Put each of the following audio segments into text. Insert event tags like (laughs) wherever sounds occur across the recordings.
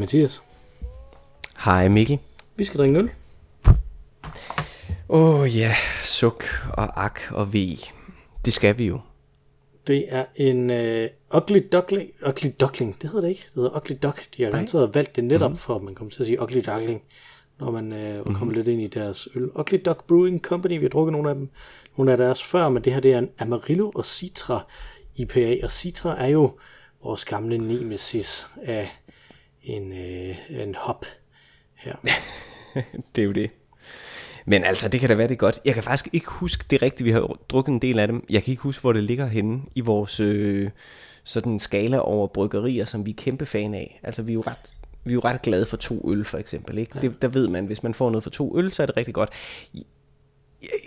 Mathias. Hej Mikkel. Vi skal drikke øl. Åh oh, ja, suk og ak og ve. Det skal vi jo. Det er en uh, ugly duckling. Ugly duckling, det hedder det ikke. Det hedder ugly duck. De har garanteret valgt det netop mm. for, at man kommer til at sige ugly duckling, når man uh, mm. kommer lidt ind i deres øl. Ugly Duck Brewing Company, vi har drukket nogle af dem. Nogle af deres før, men det her det er en Amarillo og Citra IPA. Og Citra er jo vores gamle nemesis af en, uh, en hop her. (laughs) det er jo det. Men altså, det kan da være det godt. Jeg kan faktisk ikke huske det rigtigt. Vi har drukket en del af dem. Jeg kan ikke huske, hvor det ligger henne i vores øh, sådan skala over bryggerier, som vi er kæmpe fan af. Altså, vi er jo ret, vi er jo ret glade for to øl, for eksempel. Ikke? Ja. Det, der ved man, hvis man får noget for to øl, så er det rigtig godt.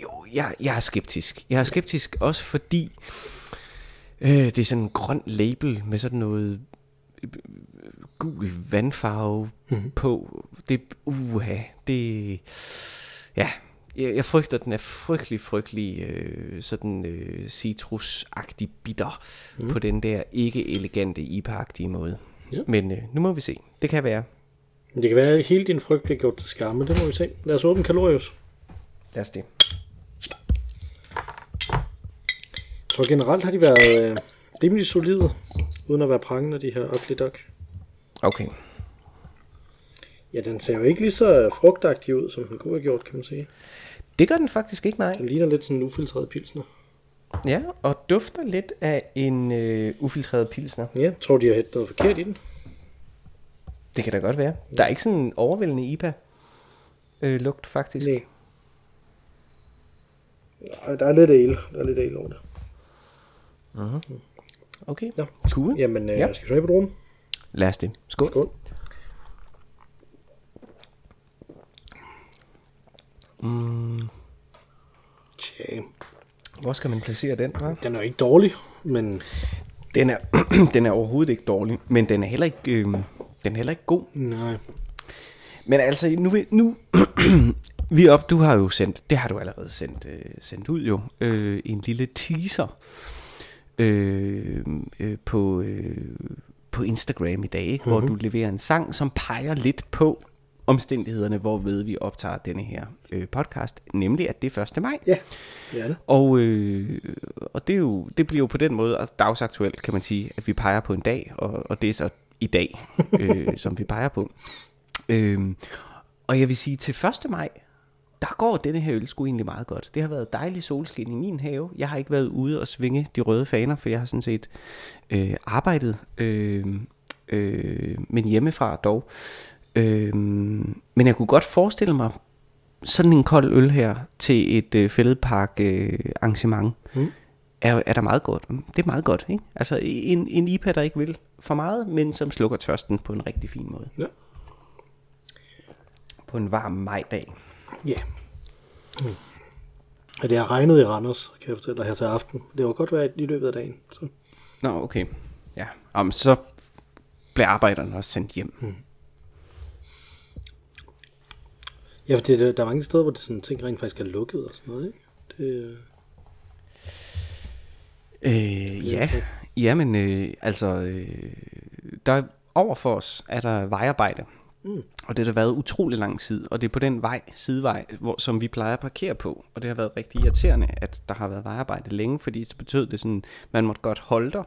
Jo, jeg, jeg er skeptisk. Jeg er skeptisk også fordi, øh, det er sådan en grøn label med sådan noget øh, gul vandfarve mm-hmm. på. Det, uha, det ja, jeg, jeg frygter, den er frygtelig, frygtelig øh, sådan øh, citrusagtig bitter mm. på den der ikke elegante IPA-agtige måde. Ja. Men øh, nu må vi se. Det kan være. Det kan være, at hele din frygt bliver gjort til skamme. Det må vi se. Lad os åbne Kalorius. Lad os det. Så generelt har de været øh, rimelig solide, uden at være prangende, de her Ugly Duck. Okay. Ja, den ser jo ikke lige så frugtagtig ud, som den kunne have gjort, kan man sige. Det gør den faktisk ikke, nej. Den ligner lidt sådan en ufiltreret pilsner. Ja, og dufter lidt af en øh, ufiltreret pilsner. Ja, jeg tror, de har hættet noget forkert i den. Det kan da godt være. Der er ikke sådan en overvældende IPA-lugt, øh, faktisk. Nej. Nej, der er lidt ale. Der er lidt ale over det. Uh-huh. Okay, ja. cool. Jamen, øh, ja. skal vi smage på druen? Lad os det. Skål. Skål. Mm. Tja. Hvor skal man placere den? Hva? Den er ikke dårlig, men... Den er, (clears throat) den er overhovedet ikke dårlig, men den er heller ikke, øh, den er heller ikke god. Nej. Men altså, nu, nu (clears throat) vi op, du har jo sendt, det har du allerede sendt, øh, sendt ud jo, øh, en lille teaser øh, øh, på, øh, på Instagram i dag, ikke? Mm-hmm. hvor mhm. du leverer en sang, som peger lidt på, omstændighederne, hvorved vi optager denne her øh, podcast, nemlig at det er 1. maj. Ja, det er det. Og, øh, og det, er jo, det bliver jo på den måde dagsaktuelt, kan man sige, at vi peger på en dag, og, og det er så i dag, (laughs) øh, som vi peger på. Øh, og jeg vil sige, til 1. maj, der går denne her øl sgu egentlig meget godt. Det har været dejlig solskin i min have. Jeg har ikke været ude og svinge de røde faner, for jeg har sådan set øh, arbejdet, øh, øh, men hjemmefra dog. Øhm, men jeg kunne godt forestille mig sådan en kold øl her til et øh, fældepark øh, arrangement. Mm. Er, er der meget godt. Det er meget godt, ikke? Altså en, en IPA, der ikke vil for meget, men som slukker tørsten på en rigtig fin måde. Ja. På en varm majdag. Ja. Mm. Ja, det har regnet i Randers, kan jeg fortælle dig her til aften. Det var godt været i løbet af dagen. Så. Nå, okay. Ja, Om, så bliver arbejderne også sendt hjem. Mm. Ja, for det, der er mange steder, hvor det sådan, ting rent faktisk er lukket og sådan noget, ikke? Det, øh, ja, ja, men øh, altså, øh, der over for os er der vejarbejde. Mm. Og det har været utrolig lang tid, og det er på den vej, sidevej, hvor, som vi plejer at parkere på. Og det har været rigtig irriterende, at der har været vejarbejde længe, fordi det betød det sådan, man måtte godt holde der,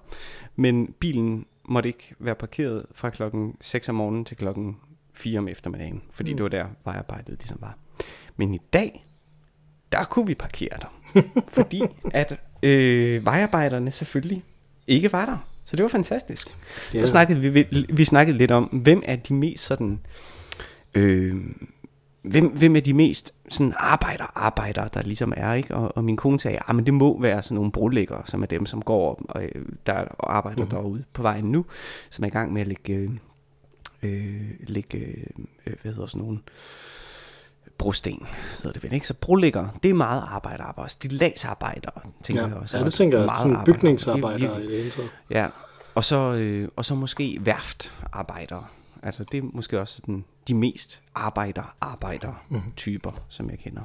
men bilen måtte ikke være parkeret fra klokken 6 om morgenen til klokken 4 om eftermiddagen, fordi mm. det var der vejarbejdet ligesom var. Men i dag, der kunne vi parkere der, (laughs) fordi at øh, vejarbejderne selvfølgelig ikke var der. Så det var fantastisk. Ja. Så snakkede vi, vi, vi snakkede lidt om, hvem er de mest sådan, øh, hvem, hvem er de mest sådan arbejder, arbejder, der ligesom er, ikke? Og, og min kone sagde, ja, men det må være sådan nogle brolæggere, som er dem, som går og, der og arbejder mm. derude på vejen nu, som er i gang med at lægge, øh, øh, lægge, øh, hvad hedder sådan nogle, brosten, hedder det vel ikke? Så brolægger, det er meget arbejde, arbejde. Stillagsarbejder, tænker ja. jeg også. Ja, det tænker jeg, sådan bygningsarbejder det, i det hele taget. Ja, og så, øh, og så måske værftarbejdere. Altså det er måske også den, de mest arbejder-arbejder-typer, mm-hmm. som jeg kender.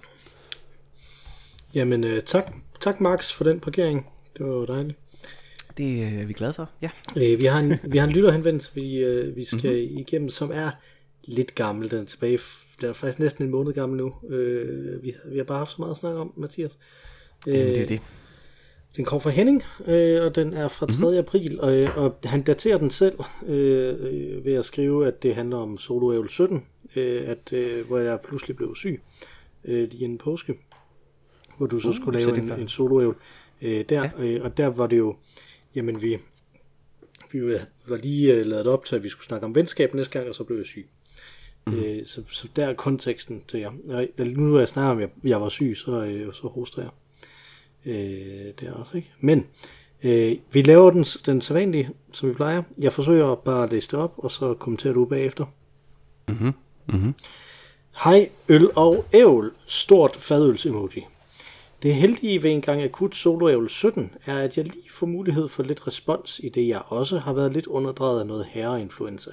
Jamen øh, tak, tak Max for den parkering. Det var dejligt. Det er vi glade for, ja. Øh, vi, har en, vi har en (laughs) lytterhenvendelse, vi, øh, vi skal mm-hmm. igennem, som er lidt gammel. Den er tilbage, den er faktisk næsten en måned gammel nu. Øh, vi, vi har bare haft så meget at snakke om, Mathias. Øh, Jamen, det er det. Den kommer fra Henning, øh, og den er fra 3. Mm-hmm. april, og, og han daterer den selv øh, ved at skrive, at det handler om Solo 17, øh, at, øh, hvor jeg pludselig blev syg øh, lige inden påske, hvor du så uh, skulle lave en, en solo øh, der, ja. øh, og der var det jo, jamen vi, vi var lige øh, lavet op til, at vi skulle snakke om venskab næste gang, og så blev jeg syg. Mm. Øh, så, så der er konteksten til jer. Og nu når jeg snakker om, jeg, jeg var syg, så, øh, så hoster jeg. Øh, det er også, ikke? Men øh, vi laver den, den sædvanlige, som vi plejer. Jeg forsøger bare at læse det op, og så kommenterer du bagefter. Mhm. Mm Hej, øl og ævl. Stort fadøls-emoji. Det heldige ved en gang akut solo 17 er, at jeg lige får mulighed for lidt respons, i det jeg også har været lidt underdrejet af noget herreinfluenza.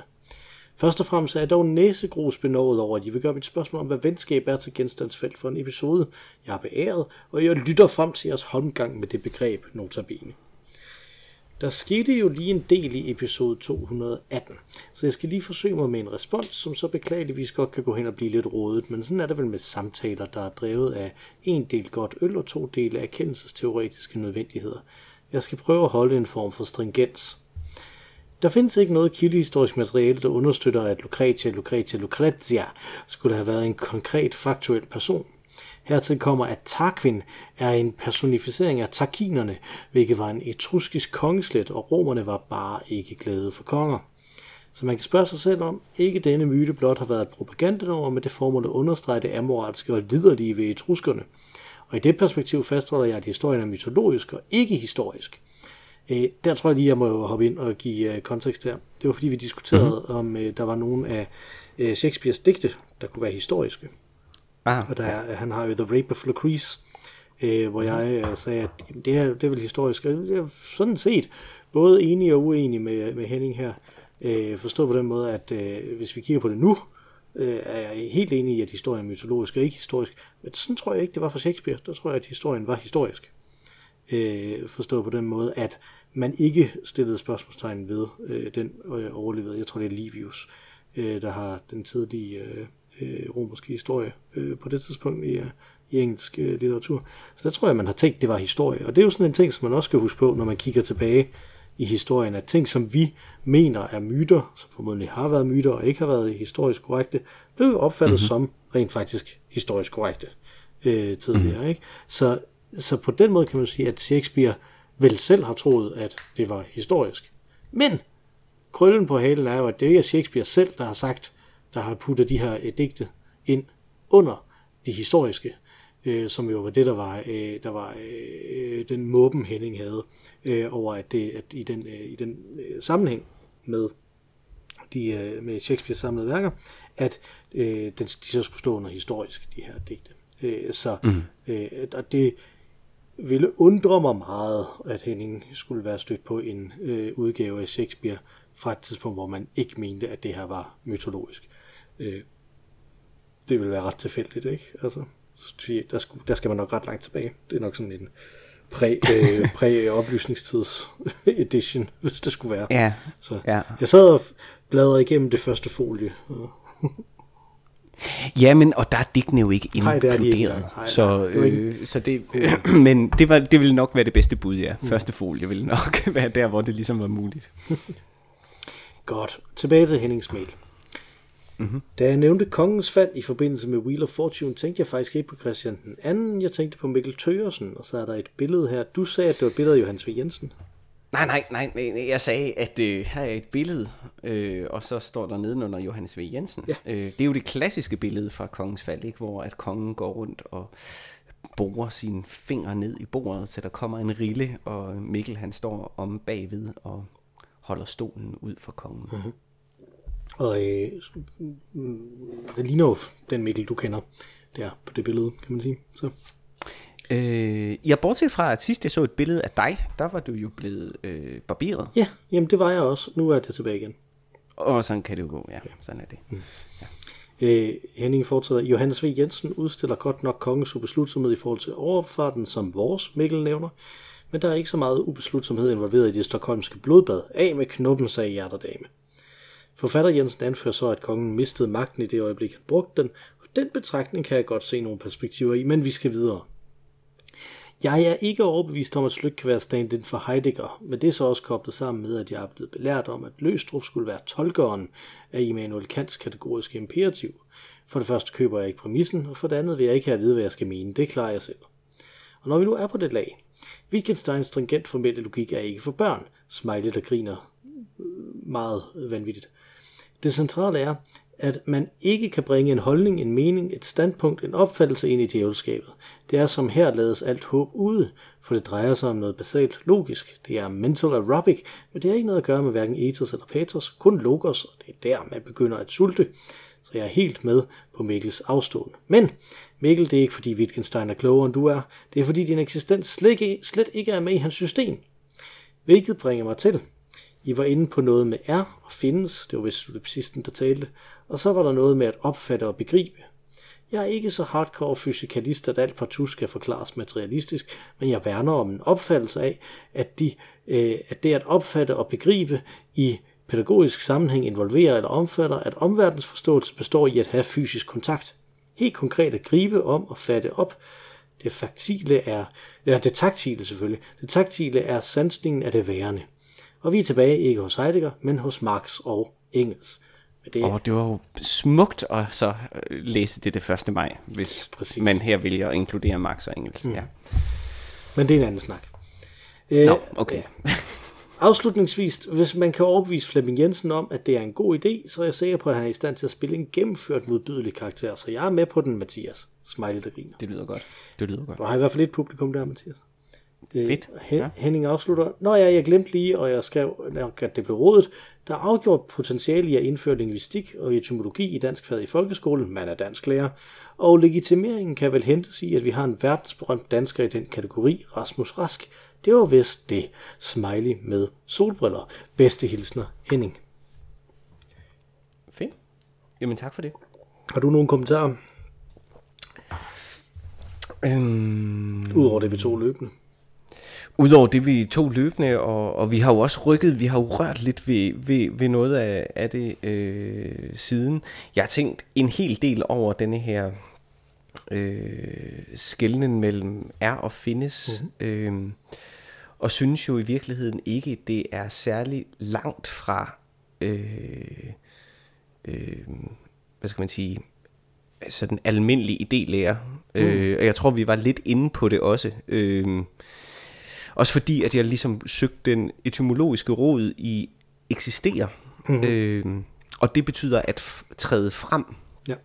Først og fremmest er jeg dog næsegrus benovet over, at I vil gøre mit spørgsmål om, hvad venskab er til genstandsfelt for en episode. Jeg har beæret, og jeg lytter frem til jeres håndgang med det begreb, notabene. Der skete jo lige en del i episode 218, så jeg skal lige forsøge mig med en respons, som så beklageligvis godt kan gå hen og blive lidt rodet, men sådan er det vel med samtaler, der er drevet af en del godt øl og to dele erkendelsesteoretiske nødvendigheder. Jeg skal prøve at holde en form for stringens. Der findes ikke noget kildehistorisk materiale, der understøtter, at Lucretia Lucretia Lucretia skulle have været en konkret faktuel person. Hertil kommer, at Tarquin er en personificering af tarkinerne, hvilket var en etruskisk kongeslæt, og romerne var bare ikke glade for konger. Så man kan spørge sig selv om, ikke denne myte blot har været et propagandanummer med det formål at understrege det amoralske og liderlige ved etruskerne. Og i det perspektiv fastholder jeg, at historien er mytologisk og ikke historisk. Øh, der tror jeg lige, jeg må hoppe ind og give øh, kontekst her. Det var fordi, vi diskuterede, mm-hmm. om øh, der var nogen af øh, Shakespeares digte, der kunne være historiske. Ah, og der er, han har jo The Rape of Lucrece, øh, hvor jeg øh, sagde, at det, her, det er vel historisk. Jeg er sådan set både enig og uenig med, med Henning her. Øh, forstået på den måde, at øh, hvis vi kigger på det nu, øh, er jeg helt enig i, at historien er mytologisk og ikke historisk. Men sådan tror jeg ikke, det var for Shakespeare. Der tror jeg, at historien var historisk. Øh, forstået på den måde, at man ikke stillede spørgsmålstegn ved øh, den øh, overlevede. Jeg tror, det er Livius, øh, der har den tidlige øh, øh, romerske historie øh, på det tidspunkt i, i engelsk øh, litteratur. Så der tror jeg, man har tænkt, det var historie. Og det er jo sådan en ting, som man også skal huske på, når man kigger tilbage i historien, at ting, som vi mener er myter, som formodentlig har været myter og ikke har været historisk korrekte, blev opfattet mm-hmm. som rent faktisk historisk korrekte øh, tidligere. Mm-hmm. Ikke? Så, så på den måde kan man sige, at Shakespeare vel selv har troet, at det var historisk. Men krøllen på halen er jo, at det ikke er Shakespeare selv, der har sagt, der har puttet de her øh, digte ind under de historiske, øh, som jo var det, der var, øh, der var øh, den måben Henning havde øh, over, at, det, at i den, øh, i den øh, sammenhæng med de, øh, med Shakespeare samlede værker, at øh, den, de så skulle stå under historisk, de her digte. Øh, så mm. øh, og det ville undre mig meget, at Henning skulle være stødt på en øh, udgave af Shakespeare fra et tidspunkt, hvor man ikke mente, at det her var mytologisk. Øh, det vil være ret tilfældigt, ikke? Altså, der, skulle, der skal man nok ret langt tilbage. Det er nok sådan en præ, øh, (laughs) præ-oplysningstids edition, hvis det skulle være. Ja. Så ja. jeg sad og bladrede igennem det første folie. Ja, men og der er digtene jo ikke inkluderet. Nej, det er de ikke. Nej, så, øh, så det, (clears throat) men det, var, det ville nok være det bedste bud, ja. Mm. Første folie ville nok (laughs) være der, hvor det ligesom var muligt. (laughs) Godt. Tilbage til Hennings mail. Mm-hmm. Da jeg nævnte kongens fald i forbindelse med Wheel of Fortune, tænkte jeg faktisk ikke på Christian den anden. Jeg tænkte på Mikkel Tøgersen, og så er der et billede her. Du sagde, at det var et billede af Johannes V. Jensen. Nej, nej, nej, nej. Jeg sagde, at øh, her er et billede, øh, og så står der nedenunder Johannes V. Jensen. Ja. Øh, det er jo det klassiske billede fra kongens fald, ikke? hvor at kongen går rundt og borer sine fingre ned i bordet, så der kommer en rille, og Mikkel han står om bagved og holder stolen ud for kongen. Mm-hmm. Og øh, det ligner jo den Mikkel, du kender der på det billede, kan man sige. Så. Øh, jeg bortset fra, at sidst jeg så et billede af dig, der var du jo blevet øh, barberet. Ja, jamen det var jeg også. Nu er jeg tilbage igen. Og sådan kan det jo gå, ja. Sådan er det. Mm. Ja. Øh, Henning fortsætter. Johannes V. Jensen udstiller godt nok kongens ubeslutsomhed i forhold til overfarten, som vores Mikkel nævner. men der er ikke så meget ubeslutsomhed involveret i det stokholmske blodbad. Af med knuppen, sagde hjerterdame. Forfatter Jensen anfører så, at kongen mistede magten i det øjeblik, han brugte den, og den betragtning kan jeg godt se nogle perspektiver i, men vi skal videre. Jeg er ikke overbevist om, at Slyk kan være stand-in for Heidegger, men det er så også koblet sammen med, at jeg er blevet belært om, at Løstrup skulle være tolkeren af Immanuel Kants kategoriske imperativ. For det første køber jeg ikke præmissen, og for det andet vil jeg ikke have at vide, hvad jeg skal mene. Det klarer jeg selv. Og når vi nu er på det lag, Wittgensteins stringent formelle logik er ikke for børn. Smiley, der griner meget vanvittigt. Det centrale er, at man ikke kan bringe en holdning, en mening, et standpunkt, en opfattelse ind i djævelskabet. Det er som her lades alt håb ude, for det drejer sig om noget basalt logisk. Det er mental aerobic, men det har ikke noget at gøre med hverken ethos eller pathos, kun logos, og det er der, man begynder at sulte. Så jeg er helt med på Mikkels afstående. Men Mikkel, det er ikke fordi Wittgenstein er klogere end du er, det er fordi din eksistens slet ikke, slet ikke er med i hans system. Hvilket bringer mig til, i var inde på noget med er og findes, det var vist solipsisten, der talte, og så var der noget med at opfatte og begribe. Jeg er ikke så hardcore fysikalist, at alt partout skal forklares materialistisk, men jeg værner om en opfattelse af, at, de, øh, at det at opfatte og begribe i pædagogisk sammenhæng involverer eller omfatter, at omverdens forståelse består i at have fysisk kontakt. Helt konkret at gribe om og fatte op. Det faktile er, ja, det taktile selvfølgelig. Det taktile er sansningen af det værende. Og vi er tilbage ikke hos Heidegger, men hos Marx og Engels. Men det, og det var jo smukt at så øh, læse det det 1. maj, hvis Præcis. man her vælger at inkludere Marx og Engels. Mm. Ja. Men det er en anden snak. Nå, no, okay. (laughs) Afslutningsvis, hvis man kan overbevise Flemming Jensen om, at det er en god idé, så er jeg sikker på, at han er i stand til at spille en gennemført modbydelig karakter. Så jeg er med på den, Mathias. Smiley, der griner. Det lyder godt. Det lyder godt. Du har i hvert fald et publikum der, Mathias. Fedt. Hen, ja. Henning afslutter. Nå ja, jeg glemte lige, og jeg skrev, at det blev rådet. Der er afgjort potentiale i at indføre lingvistik og etymologi i dansk fag i folkeskolen, man er dansk lærer, og legitimeringen kan vel hentes i, at vi har en verdensberømt dansker i den kategori, Rasmus Rask. Det var vist det. Smiley med solbriller. Bedste hilsner, Henning. Fedt. Jamen tak for det. Har du nogle kommentarer? Øhm... Udover det, vi tog løbende. Udover det, vi tog løbende, og, og vi har jo også rykket, vi har jo rørt lidt ved, ved, ved noget af, af det øh, siden. Jeg har tænkt en hel del over denne her øh, skældning mellem er og findes, mm-hmm. øh, og synes jo i virkeligheden ikke, det er særlig langt fra, øh, øh, hvad skal man sige, sådan almindelig idélærer. Mm. Øh, og jeg tror, vi var lidt inde på det også. Øh, også fordi, at jeg ligesom søgte den etymologiske råd i eksisterer. Mm-hmm. Øh, og det betyder at træde frem. Ja.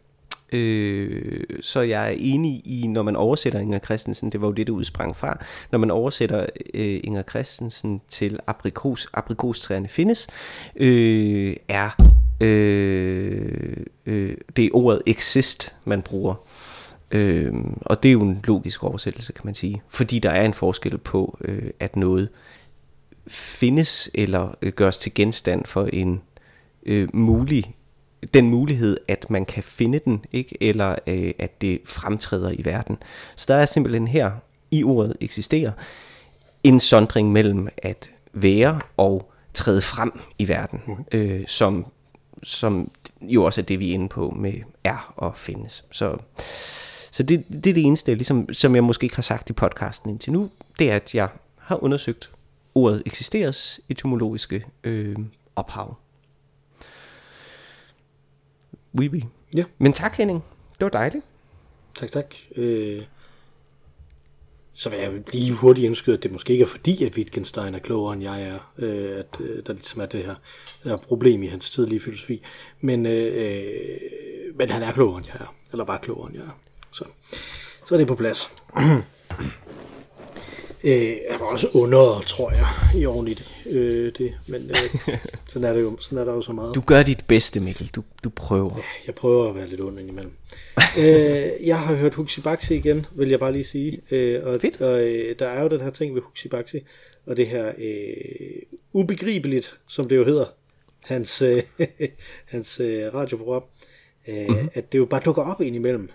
Øh, så jeg er enig i, når man oversætter Inger Christensen, det var jo det, det udsprang fra, når man oversætter øh, Inger Christensen til aprikos, aprikostræerne findes, øh, er øh, øh, det er ordet exist, man bruger. Øh, og det er jo en logisk oversættelse, kan man sige. Fordi der er en forskel på, øh, at noget findes eller øh, gøres til genstand for en øh, mulig den mulighed, at man kan finde den, ikke eller øh, at det fremtræder i verden. Så der er simpelthen her i ordet eksisterer en sondring mellem at være og træde frem i verden, mm. øh, som, som jo også er det, vi er inde på med er og findes. Så så det, det er det eneste, ligesom, som jeg måske ikke har sagt i podcasten indtil nu, det er, at jeg har undersøgt ordet eksisteres etymologiske øh, ophav. Oui. Ja. Men tak Henning, det var dejligt. Tak, tak. Øh, så vil jeg lige hurtigt indskyde, at det måske ikke er fordi, at Wittgenstein er klogere end jeg er, øh, at øh, der ligesom er det her, det her problem i hans tidlige filosofi. Men, øh, øh, men han er klogere end jeg er, eller var klogere end jeg er. Så, så er det på plads. (clears throat) øh, jeg var også under, tror jeg, i ordentligt øh, det, men øh, (laughs) sådan, er det jo, sådan er der jo så meget. Du gør dit bedste, Mikkel. Du, du prøver. Ja, jeg prøver at være lidt under imellem. øh, (laughs) jeg har hørt Huxi Baxi igen, vil jeg bare lige sige. Øh, og, Fedt. og øh, der er jo den her ting ved Huxi Baxi, og det her øh, ubegribeligt, som det jo hedder, hans, øh, (laughs) hans øh, radioprogram, øh, mm-hmm. at det jo bare dukker op ind imellem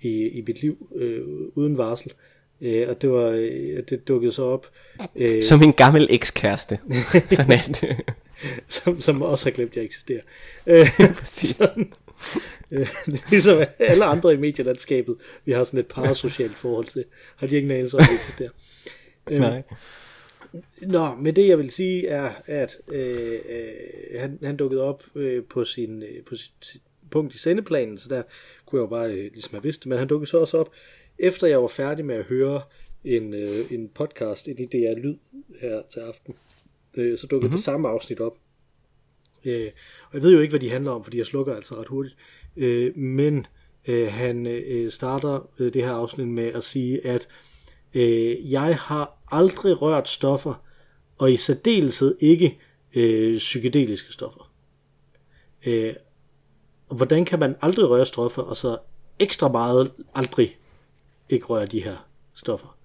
i, i mit liv øh, uden varsel. Øh, og det var øh, det dukkede så op. Øh, som en gammel ekskæreste. (laughs) Sådan det. som, som også har glemt, at jeg eksisterer. Øh, (laughs) Præcis. Sådan, øh, ligesom alle andre i medielandskabet, vi har sådan et parasocialt forhold til, har de ikke en anelse om, at eksisterer. Øh, Nej. Nå, men det jeg vil sige er, at øh, øh, han, han dukkede op øh, på, sin, øh, på sit, sit punkt i sendeplanen, så der kunne jeg jo bare øh, ligesom have vidst det, men han dukkede så også op, efter jeg var færdig med at høre en, øh, en podcast, en idé Lyd her til aften, øh, så dukkede mm-hmm. det samme afsnit op. Øh, og jeg ved jo ikke, hvad de handler om, fordi jeg slukker altså ret hurtigt, øh, men øh, han øh, starter øh, det her afsnit med at sige, at øh, jeg har aldrig rørt stoffer, og i særdeleshed ikke øh, psykedeliske stoffer. Øh, hvordan kan man aldrig røre stoffer, og så ekstra meget aldrig ikke røre de her stoffer?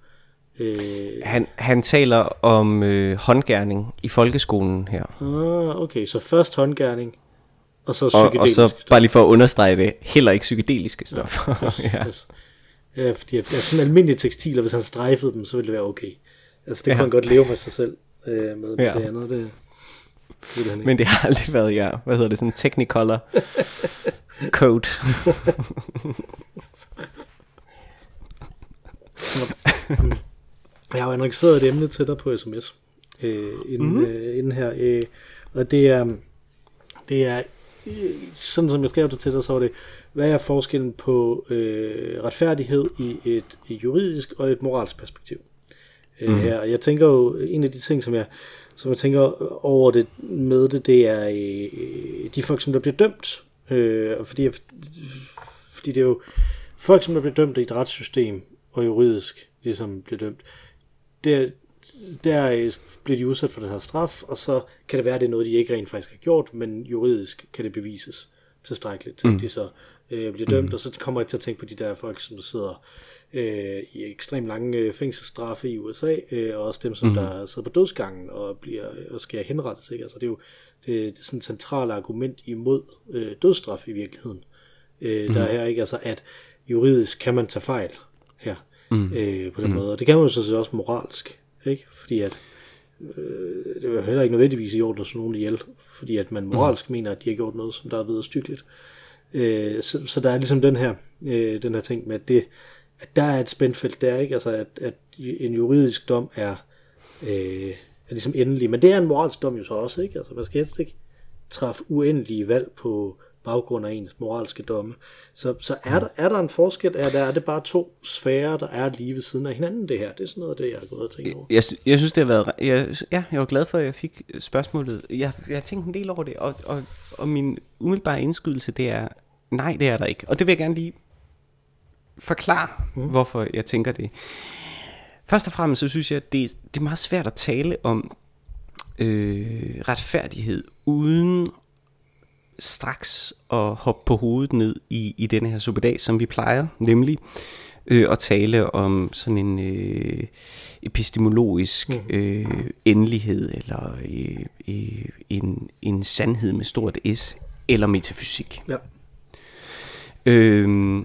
Øh, han, han taler om øh, håndgærning i folkeskolen her. Ah, okay, så først håndgærning, og så psykedeliske Og, og så stoffer. bare lige for at understrege det, heller ikke psykedeliske stoffer. (laughs) (laughs) Ja, yes, ja. Yes. ja fordi at, at sådan almindelige tekstiler, hvis han strejfede dem, så ville det være okay. Altså det ja. kunne han godt leve med sig selv øh, med ja. det andet. Det, det han Men det har aldrig været, ja, hvad hedder det, sådan technicolor code. Jeg har jo annonceret et emne til dig på sms øh, inden, mm-hmm. øh, inden her, øh, og det er, det er øh, sådan som jeg skrev det til dig, så var det, hvad er forskellen på øh, retfærdighed i et, juridisk og et moralsk perspektiv? mm. her. Jeg tænker jo, en af de ting, som jeg, som jeg tænker over det med det, det er øh, de folk, som der bliver dømt. Øh, fordi, fordi det er jo folk, som der bliver dømt i et retssystem, og juridisk ligesom bliver dømt, der, der bliver de udsat for den her straf, og så kan det være, at det er noget, de ikke rent faktisk har gjort, men juridisk kan det bevises tilstrækkeligt til, mm. at de så øh, bliver dømt, mm. og så kommer jeg til at tænke på de der folk, som sidder øh, i ekstremt lange øh, fængselsstraffe i USA, øh, og også dem, som mm. der sidder på dødsgangen og, bliver, og skal henrettes. Ikke? Altså, det er jo det, det er sådan et centralt argument imod øh, dødsstraf i virkeligheden. Øh, mm. Der er her ikke, altså at juridisk kan man tage fejl her mm. øh, på den mm. måde, og det kan man jo så også moralsk, ikke? fordi at øh, det er heller ikke nødvendigvis i orden at slå nogen ihjel, fordi at man moralsk mm. mener, at de har gjort noget, som der er ved stykkeligt. Øh, så, så der er ligesom den her, øh, den her ting med, at det, der er et spændfelt der, ikke? Altså, at, at en juridisk dom er, øh, er ligesom endelig. Men det er en moralsk dom jo så også, ikke? Altså, man skal helst ikke træffe uendelige valg på baggrund af ens moralske domme. Så, så er, der, er der en forskel? Er, der, er det bare to sfærer, der er lige ved siden af hinanden, det her? Det er sådan noget, det jeg har gået og tænkt over. Jeg, jeg synes, det har været... Jeg, ja, jeg var glad for, at jeg fik spørgsmålet. Jeg, jeg har tænkt en del over det, og, og, og min umiddelbare indskydelse, det er, nej, det er der ikke. Og det vil jeg gerne lige forklare, mm. hvorfor jeg tænker det. Først og fremmest så synes jeg, at det, det er meget svært at tale om øh, retfærdighed uden straks at hoppe på hovedet ned i, i denne her suppedag, som vi plejer, nemlig øh, at tale om sådan en øh, epistemologisk mm. øh, endelighed, eller øh, øh, en, en sandhed med stort S, eller metafysik. Ja. Øh,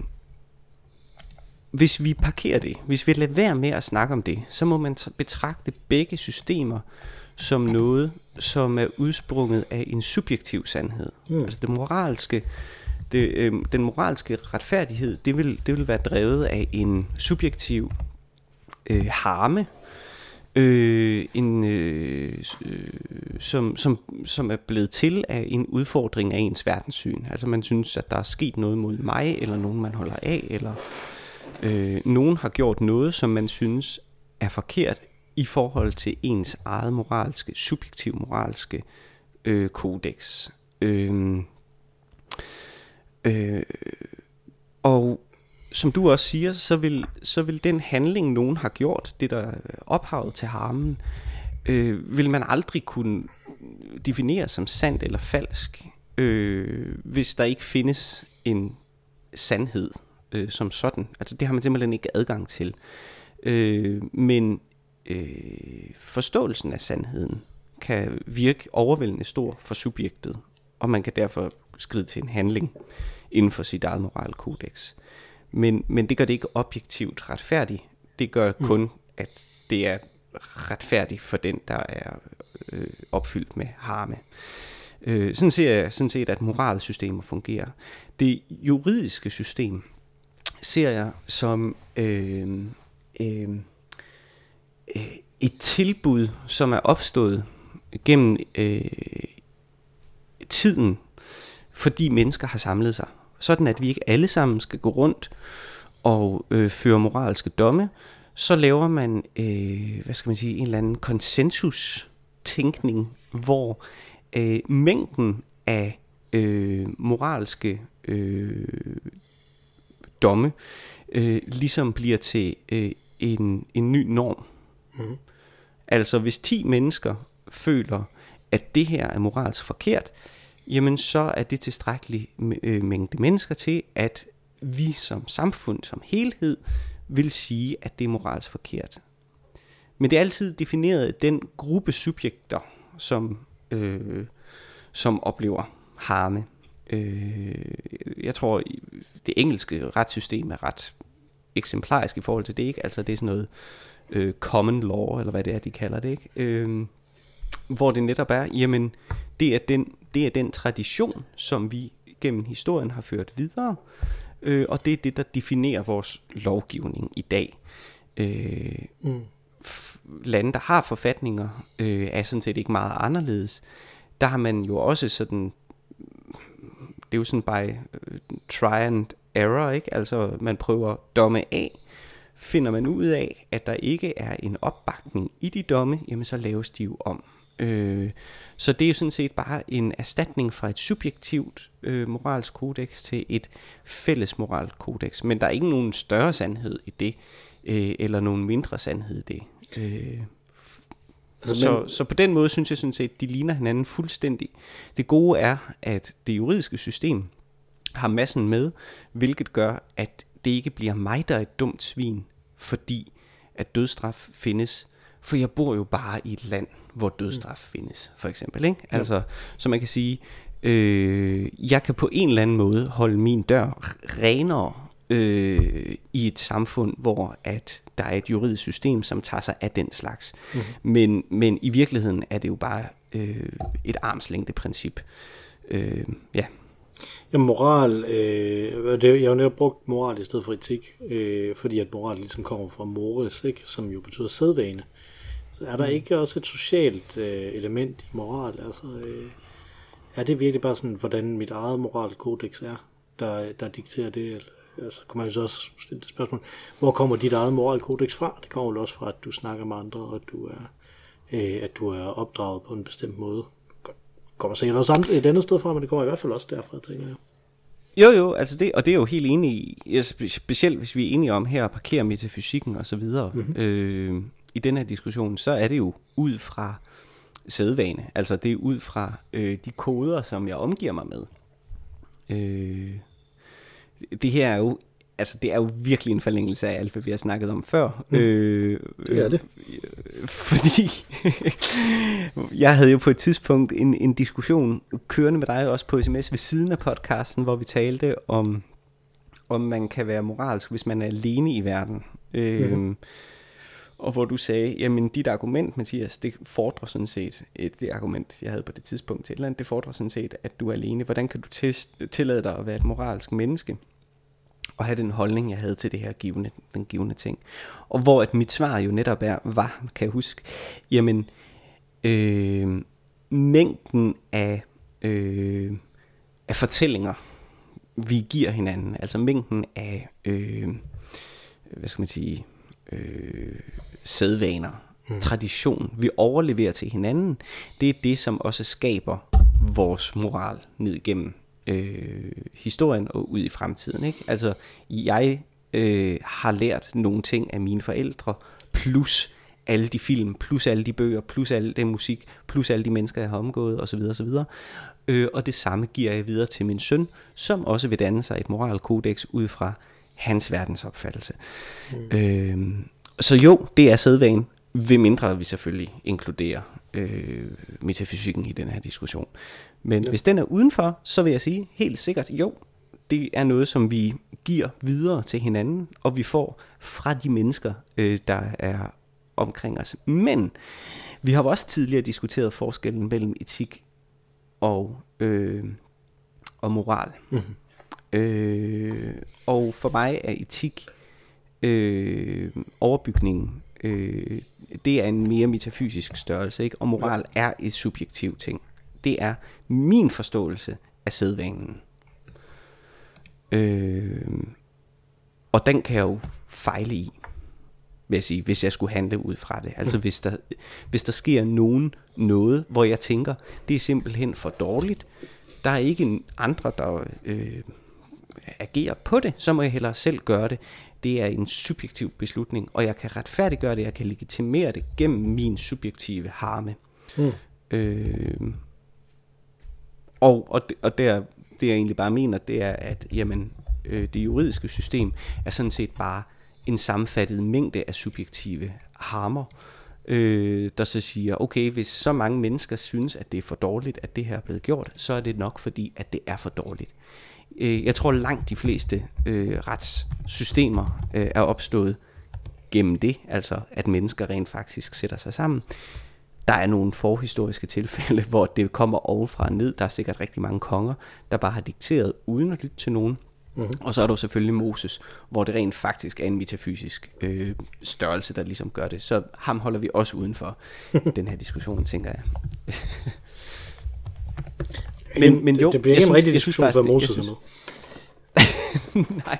hvis vi parkerer det, hvis vi lader være med at snakke om det, så må man betragte begge systemer som noget, som er udsprunget af en subjektiv sandhed. Mm. Altså det moralske, det, øh, den moralske retfærdighed, det vil, det vil være drevet af en subjektiv øh, harme, øh, en, øh, som, som, som er blevet til af en udfordring af ens verdenssyn. Altså man synes, at der er sket noget mod mig, eller nogen man holder af, eller øh, nogen har gjort noget, som man synes er forkert i forhold til ens eget moralske, subjektiv moralske øh, kodex. Øh, øh, og som du også siger, så vil, så vil den handling, nogen har gjort, det der ophavet til harmen, øh, vil man aldrig kunne definere som sandt eller falsk, øh, hvis der ikke findes en sandhed øh, som sådan. Altså det har man simpelthen ikke adgang til. Øh, men øh, forståelsen af sandheden kan virke overvældende stor for subjektet, og man kan derfor skride til en handling inden for sit eget moralkodex. Men, men det gør det ikke objektivt retfærdigt. Det gør mm. kun, at det er retfærdigt for den, der er øh, opfyldt med harme. Øh, sådan ser jeg sådan set, at moralsystemer fungerer. Det juridiske system ser jeg som øh, øh, øh, et tilbud, som er opstået gennem øh, tiden, fordi mennesker har samlet sig. Sådan at vi ikke alle sammen skal gå rundt og øh, føre moralske domme, så laver man, øh, hvad skal man sige, en eller anden konsensus-tænkning, hvor øh, mængden af øh, moralske øh, domme øh, ligesom bliver til øh, en, en ny norm. Mm. Altså hvis 10 mennesker føler, at det her er moralsk forkert, jamen så er det tilstrækkelig øh, mængde mennesker til, at vi som samfund, som helhed, vil sige, at det er moralsk forkert. Men det er altid defineret den gruppe subjekter, som, øh, som oplever harme. Øh, jeg tror, det engelske retssystem er ret eksemplarisk i forhold til det, ikke? Altså det er sådan noget øh, common law, eller hvad det er, de kalder det, ikke? Øh, hvor det netop er, jamen, det er, den, det er den tradition, som vi gennem historien har ført videre, øh, og det er det, der definerer vores lovgivning i dag. Øh, mm. Lande, der har forfatninger, øh, er sådan set ikke meget anderledes. Der har man jo også sådan, det er jo sådan by øh, try and error, ikke? Altså man prøver domme af, finder man ud af, at der ikke er en opbakning i de domme, jamen så laves de jo om. Øh, så det er jo sådan set bare en erstatning fra et subjektivt øh, moralsk kodex til et fælles moralsk kodex. Men der er ikke nogen større sandhed i det, øh, eller nogen mindre sandhed i det. Øh, Altså, så, men... så på den måde synes jeg sådan set, at de ligner hinanden fuldstændig. Det gode er, at det juridiske system har massen med, hvilket gør, at det ikke bliver mig, der er et dumt svin, fordi at dødstraf findes. For jeg bor jo bare i et land, hvor dødstraf mm. findes, for eksempel. Ikke? Altså, ja. Så man kan sige, øh, jeg kan på en eller anden måde holde min dør renere øh, i et samfund, hvor at der er et juridisk system, som tager sig af den slags. Mm. Men, men i virkeligheden er det jo bare øh, et armslængde princip. Øh, ja. Ja, moral, øh, det, jeg har jo netop brugt moral i stedet for etik, øh, fordi at moral ligesom kommer fra mores, ikke? som jo betyder sædvane. Så er der mm. ikke også et socialt øh, element i moral? Altså, øh, er det virkelig bare sådan, hvordan mit eget moralkodex er, der, der dikterer det? Eller, altså, kunne man jo så også stille det spørgsmål, hvor kommer dit eget moralkodex fra? Det kommer vel også fra, at du snakker med andre, og at du er, øh, at du er opdraget på en bestemt måde kommer sikkert også andre, et andet sted fra, men det kommer i hvert fald også derfra, tænker jeg. Jo, jo, altså det, og det er jo helt enig i, specielt hvis vi er enige om her at parkere metafysikken og så videre, mm-hmm. øh, i den her diskussion, så er det jo ud fra sædvane, altså det er ud fra øh, de koder, som jeg omgiver mig med. Øh, det her er jo altså det er jo virkelig en forlængelse af alt, hvad vi har snakket om før. Mm. Øh, det er det. Øh, (laughs) fordi (laughs) jeg havde jo på et tidspunkt en, en diskussion kørende med dig også på sms ved siden af podcasten, hvor vi talte om, om man kan være moralsk, hvis man er alene i verden. Mm. Og hvor du sagde, jamen dit argument, Mathias, det fordrer sådan set, et, det argument, jeg havde på det tidspunkt til et eller andet, det fordrer sådan set, at du er alene. Hvordan kan du tillade dig at være et moralsk menneske? og have den holdning, jeg havde til det her givende, den givende ting. Og hvor at mit svar jo netop er, var, kan jeg huske, jamen, øh, mængden af, øh, af fortællinger, vi giver hinanden, altså mængden af, øh, hvad skal man sige, øh, sædvaner, mm. tradition, vi overleverer til hinanden, det er det, som også skaber vores moral ned igennem øh, historien og ud i fremtiden. Ikke? Altså, jeg øh, har lært nogle ting af mine forældre, plus alle de film, plus alle de bøger, plus alle den musik, plus alle de mennesker, jeg har omgået osv. osv. Øh, og det samme giver jeg videre til min søn, som også vil danne sig et moralkodex ud fra hans verdensopfattelse. Mm. Øh, så jo, det er sædvanen, ved mindre vi selvfølgelig inkluderer øh, metafysikken i den her diskussion. Men ja. hvis den er udenfor, så vil jeg sige helt sikkert, jo, det er noget, som vi giver videre til hinanden, og vi får fra de mennesker, øh, der er omkring os. Men vi har også tidligere diskuteret forskellen mellem etik og, øh, og moral. Mm-hmm. Øh, og for mig er etik øh, overbygningen. Øh, det er en mere metafysisk størrelse, ikke? og moral er et subjektiv ting. Det er min forståelse af sædvanen. Øh, og den kan jeg jo fejle i, vil jeg sige, hvis jeg skulle handle ud fra det. Altså mm. hvis, der, hvis der sker nogen noget, hvor jeg tænker, det er simpelthen for dårligt, der er ikke andre, der øh, agerer på det, så må jeg hellere selv gøre det. Det er en subjektiv beslutning, og jeg kan retfærdiggøre det, jeg kan legitimere det gennem min subjektive harme. Mm. Øh, og og, og der, det jeg egentlig bare mener, det er, at jamen, øh, det juridiske system er sådan set bare en sammenfattet mængde af subjektive harmer, øh, der så siger, okay, hvis så mange mennesker synes, at det er for dårligt, at det her er blevet gjort, så er det nok fordi, at det er for dårligt. Øh, jeg tror langt de fleste øh, retssystemer øh, er opstået gennem det, altså at mennesker rent faktisk sætter sig sammen. Der er nogle forhistoriske tilfælde, (laughs) hvor det kommer ovenfra og ned. Der er sikkert rigtig mange konger, der bare har dikteret uden at lytte til nogen. Mm-hmm. Og så er der selvfølgelig Moses, hvor det rent faktisk er en metafysisk øh, størrelse, der ligesom gør det. Så ham holder vi også uden for (laughs) den her diskussion, tænker jeg. (laughs) men, men jo, det, bliver ikke en rigtig diskussion for Moses. Synes, (laughs) Nej.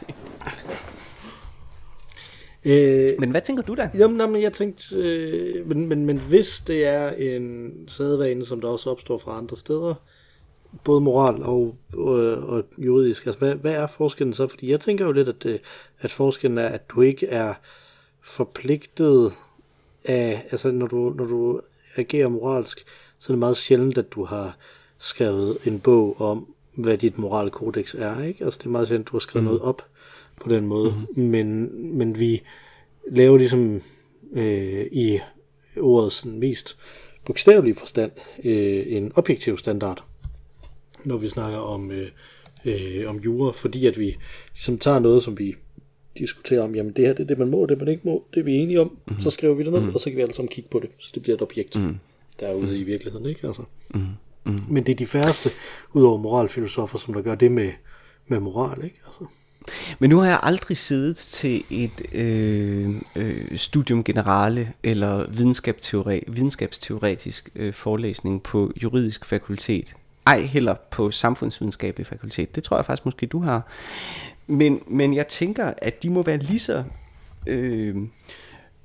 Øh, men hvad tænker du da? Jamen, nej, men jeg tænkte, øh, men, men, men hvis det er en sædvane, som der også opstår fra andre steder, både moral og, og, og juridisk, altså hvad, hvad er forskellen så? Fordi jeg tænker jo lidt, at, det, at forskellen er, at du ikke er forpligtet af, altså når du, når du agerer moralsk, så er det meget sjældent, at du har skrevet en bog om, hvad dit moralkodex er, ikke? Altså det er meget sjældent, at du har skrevet mm. noget op på den måde, mm. men, men vi laver ligesom øh, i ordets sådan mest bogstavelige forstand øh, en objektiv standard, når vi snakker om, øh, øh, om jura, fordi at vi som tager noget, som vi diskuterer om, jamen det her det er det, man må, det man ikke må, det er vi enige om, mm-hmm. så skriver vi det ned, mm-hmm. og så kan vi alle sammen kigge på det, så det bliver et objekt, mm-hmm. der er ude mm-hmm. i virkeligheden, ikke? Altså. Mm-hmm. Mm. Men det er de færreste, udover moralfilosofer, som der gør det med, med moral, ikke? Altså. Men nu har jeg aldrig siddet til et øh, øh, studium generale eller videnskabsteori, videnskabsteoretisk øh, forelæsning på juridisk fakultet. Ej heller på samfundsvidenskabelig fakultet. Det tror jeg faktisk måske du har. Men, men jeg tænker, at de må være lige så, øh,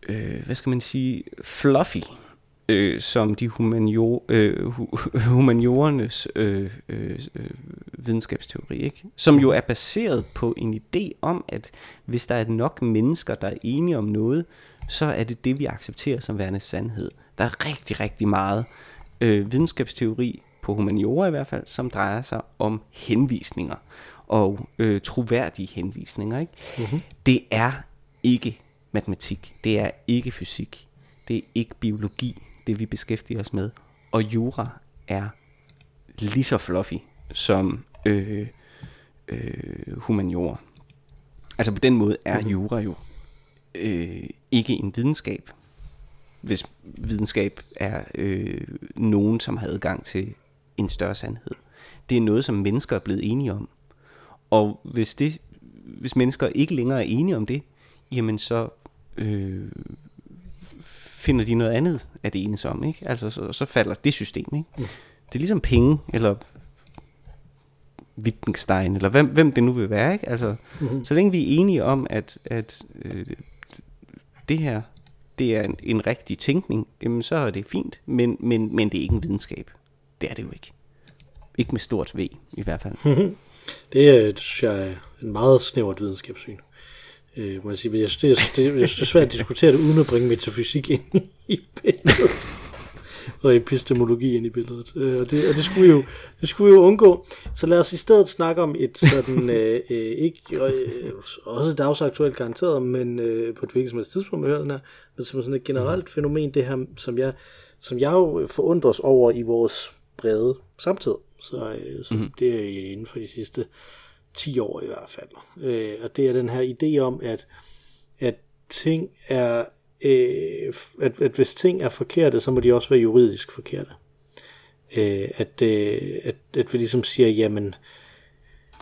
øh, hvad skal man sige, fluffy øh, som de humanior, øh, (laughs) humaniorernes øh, øh, videnskabsteori, ikke? som jo er baseret på en idé om, at hvis der er nok mennesker, der er enige om noget, så er det det, vi accepterer som værende sandhed. Der er rigtig, rigtig meget øh, videnskabsteori, på humaniora i hvert fald, som drejer sig om henvisninger og øh, troværdige henvisninger. Ikke? Mm-hmm. Det er ikke matematik, det er ikke fysik, det er ikke biologi, det vi beskæftiger os med. Og jura er lige så fluffy som øh, øh, humaniora. Altså på den måde er mm-hmm. jura jo øh, ikke en videnskab, hvis videnskab er øh, nogen, som har adgang til en større sandhed. Det er noget, som mennesker er blevet enige om. Og hvis, det, hvis mennesker ikke længere er enige om det, jamen så øh, finder de noget andet af det ene som, ikke? Altså, så, så falder det system, ikke? Mm. Det er ligesom penge, eller Wittgenstein, eller hvem, hvem det nu vil være, ikke? Altså, mm-hmm. så længe vi er enige om, at, at øh, det her, det er en, en rigtig tænkning, jamen så er det fint, men, men, men det er ikke en videnskab. Det er det jo ikke. Ikke med stort V, i hvert fald. (laughs) det er, synes jeg, er en meget snævert videnskabssyn øh, må jeg sige. Men jeg synes, det, er, det, jeg synes, det er svært at diskutere det, uden at bringe metafysik ind i billedet. og epistemologi ind i billedet. Øh, og, det, og det, skulle vi jo, det skulle vi jo undgå. Så lad os i stedet snakke om et sådan, øh, øh, ikke øh, også dagsaktuelt garanteret, men øh, på et hvilket som helst tidspunkt med den her, men som sådan et generelt fænomen, det her, som jeg, som jeg jo forundres over i vores brede samtid. Så, øh, så mm-hmm. det er inden for de sidste 10 år i hvert fald. Øh, og det er den her idé om, at, at ting er, øh, at, at hvis ting er forkerte, så må de også være juridisk forkerte. Øh, at, øh, at, at vi ligesom siger, jamen,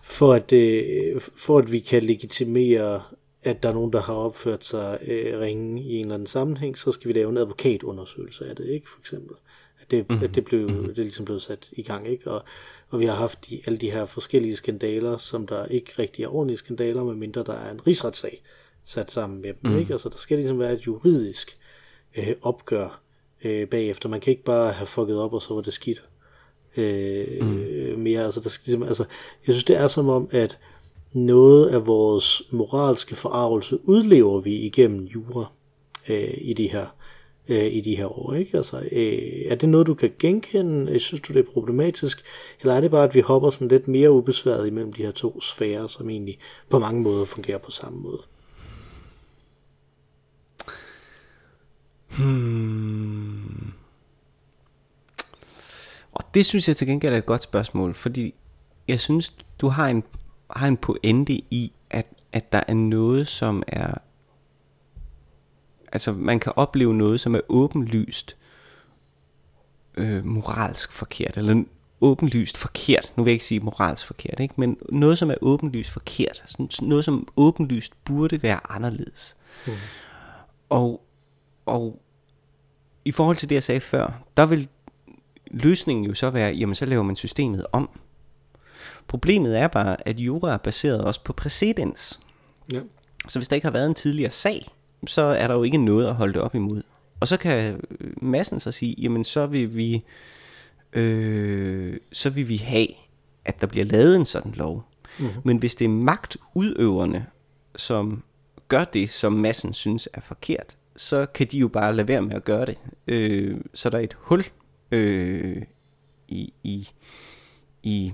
for at, øh, for at vi kan legitimere, at der er nogen, der har opført sig øh, ringe i en eller anden sammenhæng, så skal vi lave en advokatundersøgelse af det, ikke, for eksempel. At det, mm-hmm. at det, blev, mm-hmm. det er ligesom blevet sat i gang, ikke? Og, og vi har haft de, alle de her forskellige skandaler, som der ikke rigtig er ordentlige skandaler, medmindre der er en rigsretssag sat sammen med dem. Mm. Ikke? Altså, der skal ligesom være et juridisk øh, opgør øh, bagefter. Man kan ikke bare have fucket op, og så var det skidt øh, mm. mere. Altså, der skal ligesom, altså, jeg synes, det er som om, at noget af vores moralske forarvelse udlever vi igennem jura øh, i de her øh, i de her år. Ikke? Altså, øh, er det noget, du kan genkende? Øh, synes du, det er problematisk? Eller er det bare, at vi hopper sådan lidt mere ubesværet imellem de her to sfærer, som egentlig på mange måder fungerer på samme måde? Hmm. Og det synes jeg til gengæld er et godt spørgsmål, fordi jeg synes, du har en, har en pointe i, at, at der er noget, som er Altså man kan opleve noget, som er åbenlyst øh, moralsk forkert, eller åbenlyst forkert, nu vil jeg ikke sige moralsk forkert, ikke? men noget, som er åbenlyst forkert, sådan noget, som åbenlyst burde være anderledes. Mm. Og, og i forhold til det, jeg sagde før, der vil løsningen jo så være, jamen så laver man systemet om. Problemet er bare, at jura er baseret også på præcedens. Ja. Så hvis der ikke har været en tidligere sag, så er der jo ikke noget at holde det op imod. Og så kan massen så sige, jamen så vil vi, øh, så vil vi have, at der bliver lavet en sådan lov. Mm-hmm. Men hvis det er magtudøverne, som gør det, som massen synes er forkert, så kan de jo bare lade være med at gøre det. Øh, så der er et hul øh, i, i, i,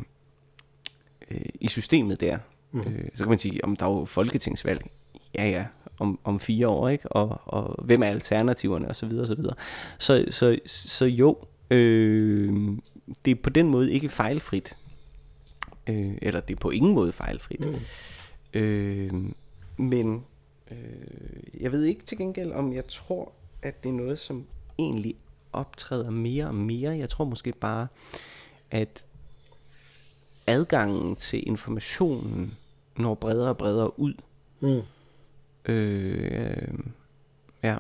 øh, i systemet der. Mm. Øh, så kan man sige, om der er jo folketingsvalg. Ja, ja, om, om fire år, ikke? Og, og hvem er alternativerne, og så videre, og så videre. Så, så, så jo, øh, det er på den måde ikke fejlfrit. Øh, eller det er på ingen måde fejlfrit. Mm. Øh, men øh, jeg ved ikke til gengæld, om jeg tror, at det er noget, som egentlig optræder mere og mere. Jeg tror måske bare, at adgangen til informationen når bredere og bredere ud. Mm. Øh, ja.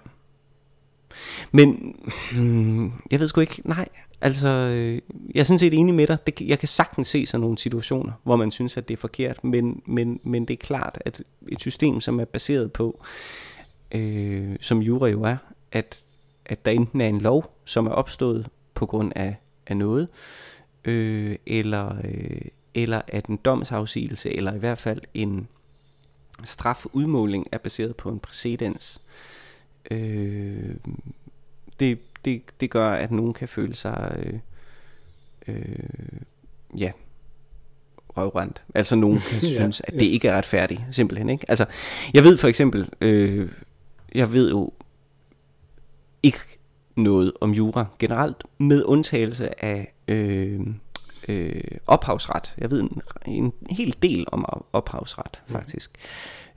Men hmm, jeg ved sgu ikke, nej, altså øh, jeg er sådan set enig med dig. Det, jeg kan sagtens se sådan nogle situationer, hvor man synes, at det er forkert, men, men, men det er klart, at et system, som er baseret på, øh, som jura jo er, at, at der enten er en lov, som er opstået på grund af, af noget, øh, eller, øh, eller at en domsafsigelse, eller i hvert fald en, strafudmåling er baseret på en præcedens. Øh, det, det, det gør, at nogen kan føle sig øh, øh, ja, røvrendt. Altså nogen kan (laughs) synes, at det ikke er retfærdigt, simpelthen. Ikke? Altså, jeg ved for eksempel, øh, jeg ved jo ikke noget om jura generelt, med undtagelse af øh, øh, ophavsret. Jeg ved en, en hel del om ophavsret, mm. faktisk,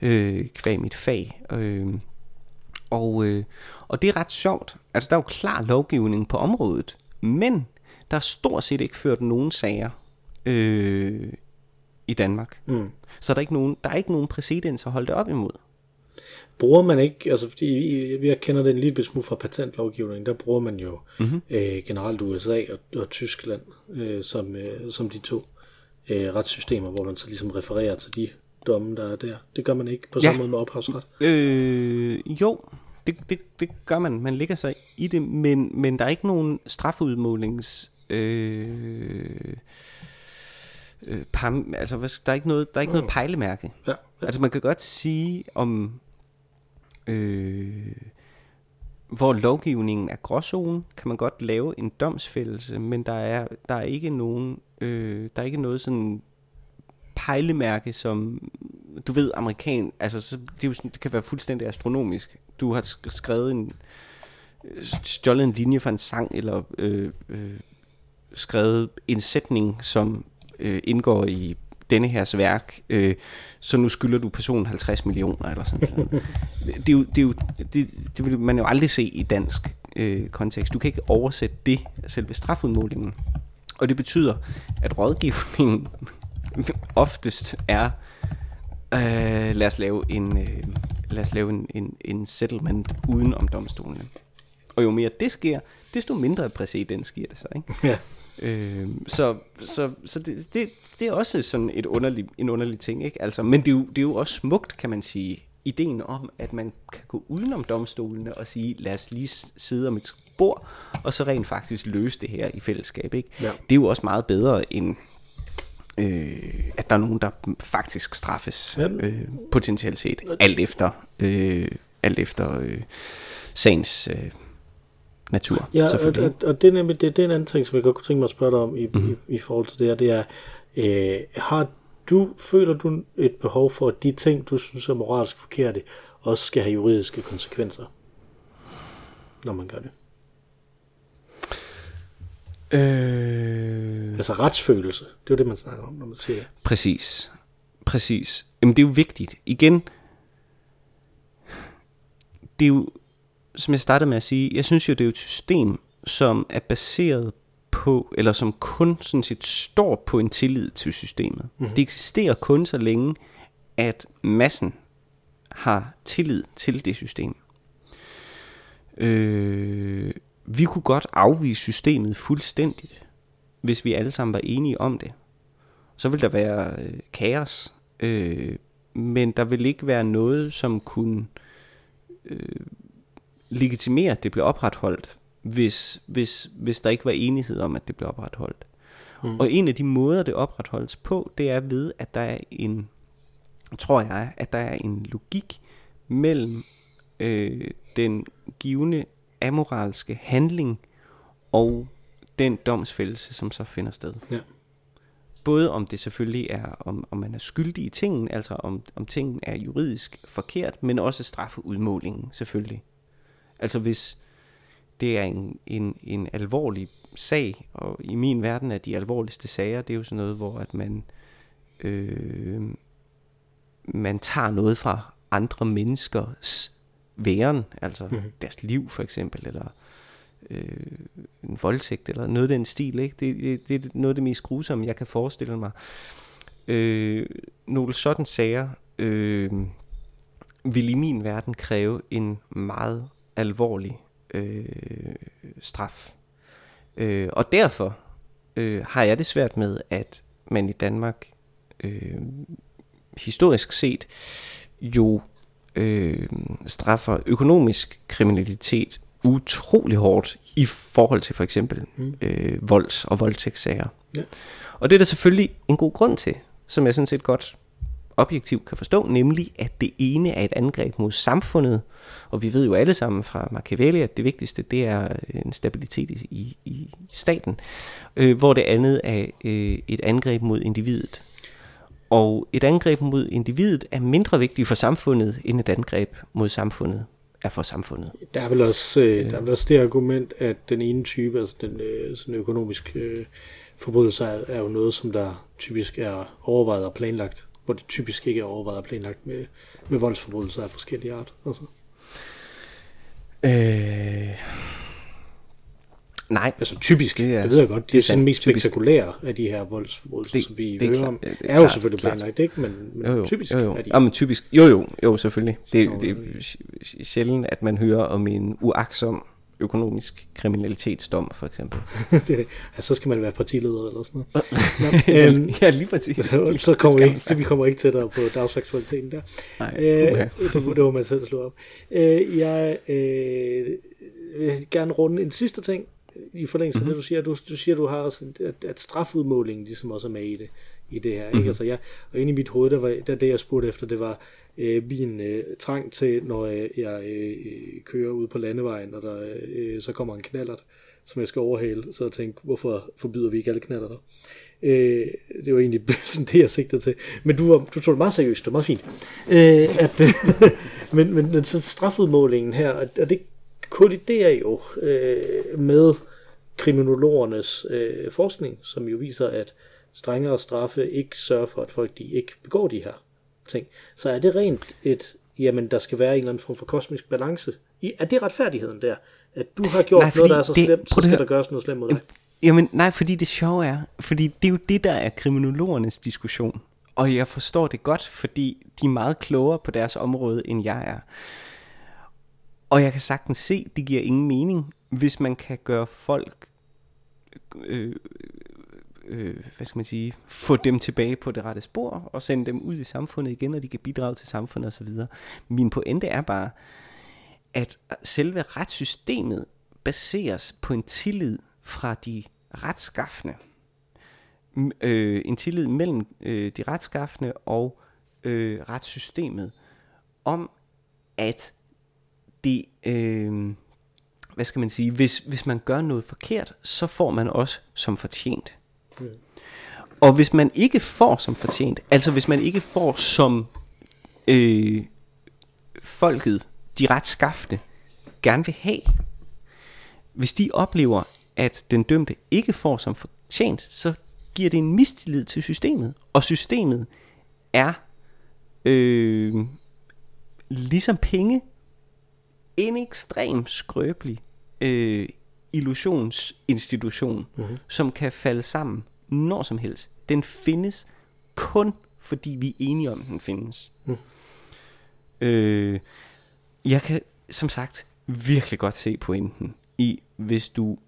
mm. øh, kvæg mit fag. Øh, og, øh, og det er ret sjovt. Altså, der er jo klar lovgivning på området, men der er stort set ikke ført nogen sager øh, i Danmark. Mm. Så der er ikke nogen, der er ikke nogen præcedens at holde det op imod bruger man ikke, altså fordi vi, jeg kender den lille smule fra patentlovgivningen, der bruger man jo mm-hmm. øh, generelt USA og, og Tyskland øh, som, øh, som de to øh, retssystemer, hvor man så ligesom refererer til de domme, der er der. Det gør man ikke på samme ja. måde med ophavsret. Øh, jo, det, det, det gør man. Man ligger sig i det, men, men der er ikke nogen strafudmålings... Øh, øh, pam, altså, der er ikke noget, der er ikke noget pejlemærke. Ja, ja. Altså man kan godt sige om øh, hvor lovgivningen er gråzone, kan man godt lave en domsfældelse, men der er, der er ikke nogen, øh, der er ikke noget sådan pejlemærke, som du ved, amerikan, altså så, det, er jo sådan, det kan være fuldstændig astronomisk. Du har skrevet en, stjålet en linje fra en sang, eller øh, øh, skrevet en sætning, som øh, indgår i denne her værk, øh, så nu skylder du personen 50 millioner eller sådan noget. det, er jo, det, er jo, det, det vil man jo aldrig se i dansk øh, kontekst. Du kan ikke oversætte det, selve strafudmålingen. Og det betyder, at rådgivningen (laughs) oftest er, øh, lad os lave en, øh, lad os lave en, en, en settlement uden om domstolene. Og jo mere det sker, desto mindre præcedens sker det så. Ikke? Ja. Øh, så så, så det, det, det er også sådan et underlig, en underlig ting. Ikke? Altså, men det er, jo, det er jo også smukt, kan man sige, ideen om, at man kan gå udenom domstolene og sige, lad os lige sidde om et bord, og så rent faktisk løse det her i fællesskab. Ikke? Ja. Det er jo også meget bedre end, øh, at der er nogen, der faktisk straffes ja. øh, potentielt set, alt efter, øh, alt efter øh, sagens øh, natur. Ja, og, og, og det er nemlig det, det er en anden ting, som jeg godt kunne tænke mig at spørge dig om i, mm-hmm. i, i forhold til det her, det er, øh, har du, føler du et behov for, at de ting, du synes er moralsk forkerte, også skal have juridiske konsekvenser, når man gør det? Øh... Altså retsfølelse, det er jo det, man snakker om, når man siger det. Præcis. Præcis. Jamen det er jo vigtigt. Igen, det er jo, som jeg startede med at sige, jeg synes jo, det er et system, som er baseret på, eller som kun sådan set står på en tillid til systemet. Mm-hmm. Det eksisterer kun så længe, at massen har tillid til det system. Øh, vi kunne godt afvise systemet fuldstændigt, hvis vi alle sammen var enige om det. Så vil der være øh, kaos, øh, men der vil ikke være noget, som kunne øh, legitimere, at det blev opretholdt, hvis, hvis, hvis der ikke var enighed om, at det blev opretholdt. Mm. Og en af de måder, det opretholdes på, det er ved, at der er en, tror jeg, at der er en logik mellem øh, den givende amoralske handling og den domsfældelse, som så finder sted. Ja. Både om det selvfølgelig er, om, om man er skyldig i tingen, altså om, om tingen er juridisk forkert, men også straffeudmålingen selvfølgelig. Altså hvis det er en, en, en alvorlig sag, og i min verden er de alvorligste sager, det er jo sådan noget, hvor at man, øh, man tager noget fra andre menneskers væren, altså mm-hmm. deres liv for eksempel, eller øh, en voldtægt, eller noget af den stil. Ikke? Det, det, det er noget af det mest grusomme, jeg kan forestille mig. Øh, nogle sådan sager øh, vil i min verden kræve en meget alvorlig øh, straf. Øh, og derfor øh, har jeg det svært med, at man i Danmark øh, historisk set jo øh, straffer økonomisk kriminalitet utrolig hårdt i forhold til for eksempel mm. øh, volds- og voldtægtssager. Ja. Og det er der selvfølgelig en god grund til, som jeg sådan set godt objektivt kan forstå, nemlig at det ene er et angreb mod samfundet, og vi ved jo alle sammen fra Machiavelli, at det vigtigste det er en stabilitet i, i, staten, øh, hvor det andet er øh, et angreb mod individet. Og et angreb mod individet er mindre vigtigt for samfundet, end et angreb mod samfundet er for samfundet. Der er vel også, øh, der er vel også det argument, at den ene type, altså den øh, sådan økonomisk øh, forbrydelse, er, er jo noget, som der typisk er overvejet og planlagt, hvor det typisk ikke er overvejet og planlagt med, med voldsforbrydelser af forskellige art. Altså. Øh, Nej. Altså typisk, det, er, det ved jeg godt, det, det er sådan mest typisk. spektakulære af de her voldsforbrydelser, som vi det, hører om, er, er jo selvfølgelig planlagt, ikke? Men, men jo, jo, typisk jo, jo. er de. Ja, men typisk, jo jo, jo selvfølgelig. Det, det er sjældent, at man hører om en uaksom økonomisk kriminalitetsdom, for eksempel. (laughs) det, altså, så skal man være partileder eller sådan noget. (laughs) Nå, øhm, ja, lige præcis. (laughs) så kommer vi, ikke, så vi kommer ikke tættere på dagsaktualiteten der. Nej, øh, det, det må man selv slå op. Øh, jeg øh, vil gerne runde en sidste ting, i forlængelse af mm-hmm. det, du siger, du, du siger, du har også, at, at strafudmålingen ligesom også er med i det, i det her. Mm-hmm. Ikke? Altså, jeg, og inde i mit hoved, der var, der, det jeg spurgte efter, det var øh, min øh, trang til, når øh, jeg øh, kører ud på landevejen, og der øh, så kommer en knallert, som jeg skal overhale, så jeg tænkte, hvorfor forbyder vi ikke alle knaller der? Øh, det var egentlig (laughs) sådan det, jeg sigtede til. Men du, var, du tog det meget seriøst, det var meget fint. Øh, at, (laughs) men, men, men så strafudmålingen her, og, og det kolliderer jo øh, med kriminologernes øh, forskning, som jo viser, at strengere straffe ikke sørger for, at folk de ikke begår de her ting, så er det rent et, jamen der skal være en eller anden form for kosmisk balance. I, er det retfærdigheden der? At du har gjort nej, noget, der er så det, slemt, så skal der gøres noget slemt mod dig? Jamen nej, fordi det sjove er, fordi det er jo det, der er kriminologernes diskussion. Og jeg forstår det godt, fordi de er meget klogere på deres område, end jeg er. Og jeg kan sagtens se, det giver ingen mening, hvis man kan gøre folk, øh, øh, hvad skal man sige, få dem tilbage på det rette spor, og sende dem ud i samfundet igen, og de kan bidrage til samfundet osv. Min pointe er bare, at selve retssystemet baseres på en tillid fra de retskaffende. Øh, en tillid mellem øh, de retskaffende og øh, retssystemet om, at det, øh, hvad skal man sige, hvis, hvis man gør noget forkert, så får man også som fortjent. Og hvis man ikke får som fortjent, altså hvis man ikke får som øh, folket, de retskafte, gerne vil have, hvis de oplever, at den dømte ikke får som fortjent, så giver det en mistillid til systemet. Og systemet er øh, ligesom penge en ekstrem skrøbelig øh, illusionsinstitution, mm-hmm. som kan falde sammen når som helst. Den findes kun fordi vi er enige om, at den findes. Mm. Øh, jeg kan som sagt virkelig godt se pointen i, hvis du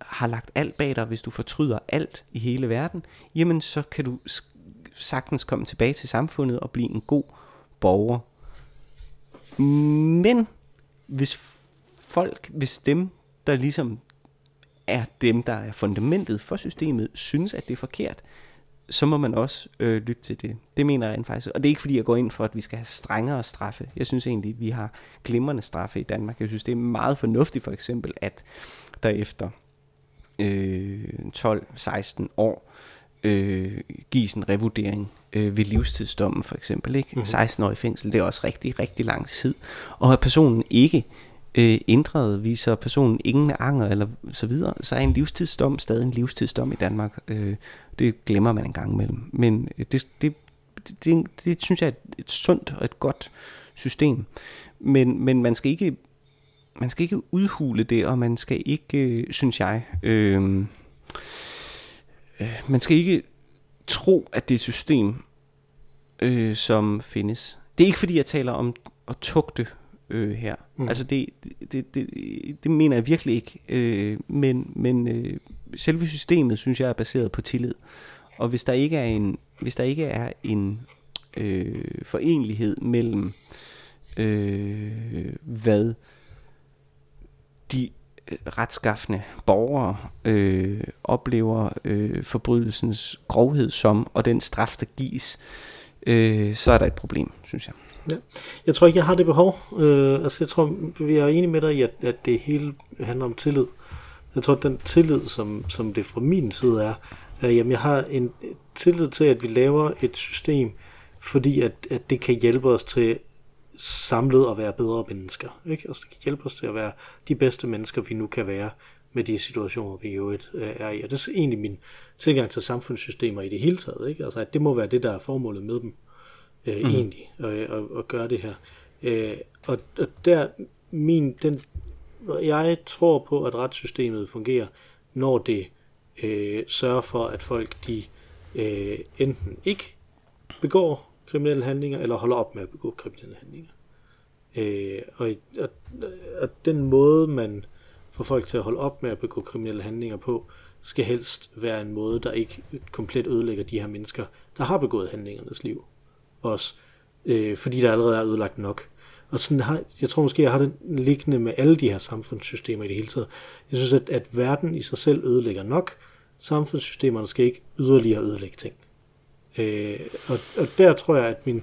har lagt alt bag dig, hvis du fortryder alt i hele verden, jamen så kan du sagtens komme tilbage til samfundet og blive en god borger. Men hvis folk, hvis dem, der ligesom er dem, der er fundamentet for systemet, synes, at det er forkert, så må man også øh, lytte til det. Det mener jeg faktisk. Og det er ikke fordi, jeg går ind for, at vi skal have strengere straffe. Jeg synes egentlig, at vi har glimrende straffe i Danmark. Jeg synes, det er meget fornuftigt for eksempel, at der efter øh, 12-16 år øh, gives en revurdering øh, ved livstidsdommen for eksempel. Ikke? Mm-hmm. 16 år i fængsel, det er også rigtig, rigtig lang tid. Og at personen ikke øh, ændret, viser personen ingen anger eller så videre, så er en livstidsdom stadig en livstidsdom i Danmark. Øh, det glemmer man en gang imellem. Men det, det, det, det, det synes jeg er et, et sundt og et godt system. Men, men man skal ikke man skal ikke udhule det, og man skal ikke, øh, synes jeg, øh, øh, man skal ikke tro, at det er et system, øh, som findes. Det er ikke fordi, jeg taler om at tugte øh, her. Mm. Altså det, det, det, det mener jeg virkelig ikke. Øh, men men øh, selve systemet, synes jeg, er baseret på tillid. Og hvis der ikke er en, hvis der ikke er en øh, forenlighed mellem øh, hvad de øh, retskaffende borgere øh, oplever øh, forbrydelsens grovhed som, og den straf, der gives, øh, så er der et problem, synes jeg. Ja. Jeg tror ikke, jeg har det behov. Øh, altså, jeg tror, vi er enige med dig i, at, at det hele handler om tillid. Jeg tror, at den tillid, som, som det fra min side er, er, jamen, jeg har en tillid til, at vi laver et system, fordi at, at det kan hjælpe os til samlet at være bedre mennesker. Ikke? Altså, det kan hjælpe os til at være de bedste mennesker, vi nu kan være med de situationer, vi jo øh, er i. Og det er egentlig min tilgang til samfundssystemer i det hele taget. Ikke? Altså, at det må være det, der er formålet med dem øh, mm. egentlig, at, at, at gøre det her. Øh, og, og der, min, den, jeg tror på, at retssystemet fungerer, når det øh, sørger for, at folk de øh, enten ikke begår kriminelle handlinger, eller holder op med at begå kriminelle handlinger. Øh, og, og, og den måde, man får folk til at holde op med at begå kriminelle handlinger på, skal helst være en måde, der ikke komplet ødelægger de her mennesker, der har begået handlingernes liv os, øh, fordi der allerede er ødelagt nok. Og sådan har, jeg tror måske, jeg har det liggende med alle de her samfundssystemer i det hele taget. Jeg synes, at, at verden i sig selv ødelægger nok. Samfundssystemerne skal ikke yderligere ødelægge ting. Øh, og, og der tror jeg, at min,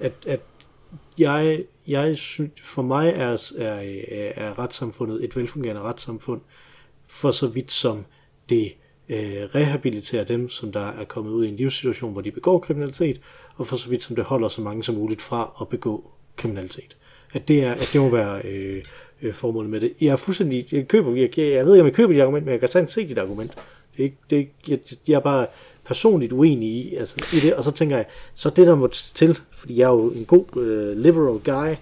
at, at jeg, jeg synes, for mig er, er, er retssamfundet et velfungerende retssamfund, for så vidt som det øh, rehabiliterer dem, som der er kommet ud i en livssituation, hvor de begår kriminalitet, og for så vidt som det holder så mange som muligt fra at begå kriminalitet. At det, er, at det må være øh, øh, formålet med det. Jeg er fuldstændig, jeg køber, jeg, jeg ved ikke, om jeg køber dit argument, men jeg kan sagtens se dit argument. Det er ikke, det er jeg, jeg er bare personligt uenig i, altså, i det, og så tænker jeg, så det der må til, fordi jeg er jo en god uh, liberal guy,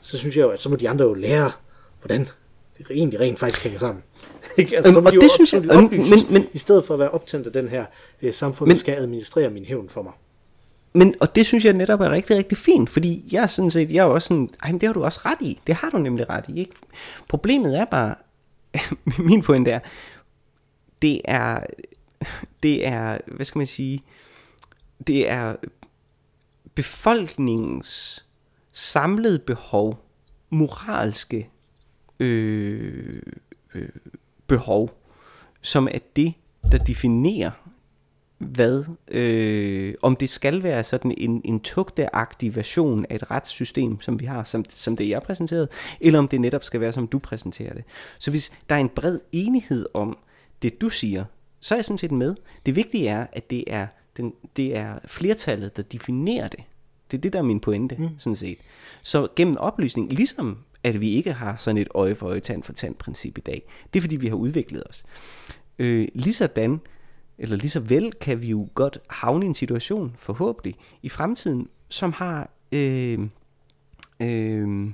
så synes jeg jo, at så må de andre jo lære, hvordan det egentlig rent faktisk hænger sammen. (laughs) Ikke? altså, så må og de det synes jeg- de men- oplyses, men- men- i stedet for at være optændt af den her øh, samfund, Men- skal administrere min hævn for mig. Men, og det synes jeg netop er rigtig, rigtig fint, fordi jeg er sådan set, jeg er også sådan, ej, men det har du også ret i, det har du nemlig ret i, ikke? Problemet er bare, (laughs) min pointe er, det er, det er, hvad skal man sige, det er befolkningens samlede behov, moralske øh, øh, behov, som er det, der definerer, hvad, øh, om det skal være sådan en, en tugteagtig version af et retssystem, som vi har, som, som det jeg præsenterede, eller om det netop skal være, som du præsenterer det. Så hvis der er en bred enighed om det, du siger, så er jeg sådan set med. Det vigtige er, at det er, den, det er flertallet, der definerer det. Det er det, der er min pointe, mm. sådan set. Så gennem oplysning, ligesom at vi ikke har sådan et øje for øje, tand for tand princip i dag, det er fordi, vi har udviklet os. Øh, ligesådan, eller lige så vel kan vi jo godt havne i en situation, forhåbentlig, i fremtiden, som har, øh, øh,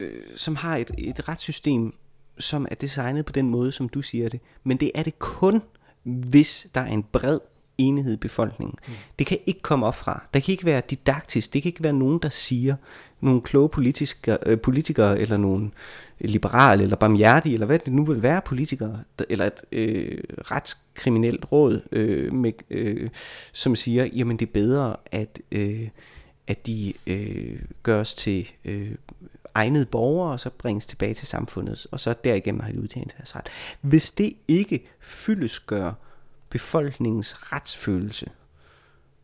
øh, som har et, et retssystem, som er designet på den måde, som du siger det. Men det er det kun, hvis der er en bred enighed i befolkningen. Mm. Det kan ikke komme op fra. Der kan ikke være didaktisk. Det kan ikke være nogen, der siger, nogle kloge politikere, øh, politikere eller nogle liberale eller barmhjertige, eller hvad det nu vil være politikere, der, eller et øh, retskriminelt råd, øh, med, øh, som siger, jamen det er bedre, at, øh, at de øh, gøres til øh, egnede borgere, og så bringes tilbage til samfundet, og så derigennem har de udtjent deres ret. Hvis det ikke fyldesgør befolkningens retsfølelse,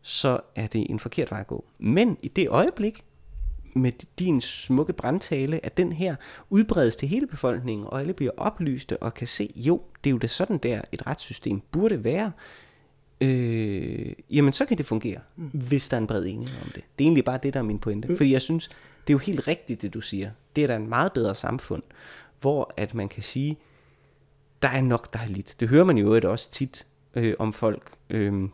så er det en forkert vej at gå. Men i det øjeblik, med din smukke brandtale, at den her udbredes til hele befolkningen, og alle bliver oplyste og kan se, jo, det er jo det sådan der, et retssystem burde være, øh, jamen så kan det fungere, mm. hvis der er en bred enighed om det. Det er egentlig bare det, der er min pointe. Mm. Fordi jeg synes, det er jo helt rigtigt, det du siger. Det er da en meget bedre samfund, hvor at man kan sige, der er nok, der har lidt. Det hører man jo også tit øh, om folk, øh,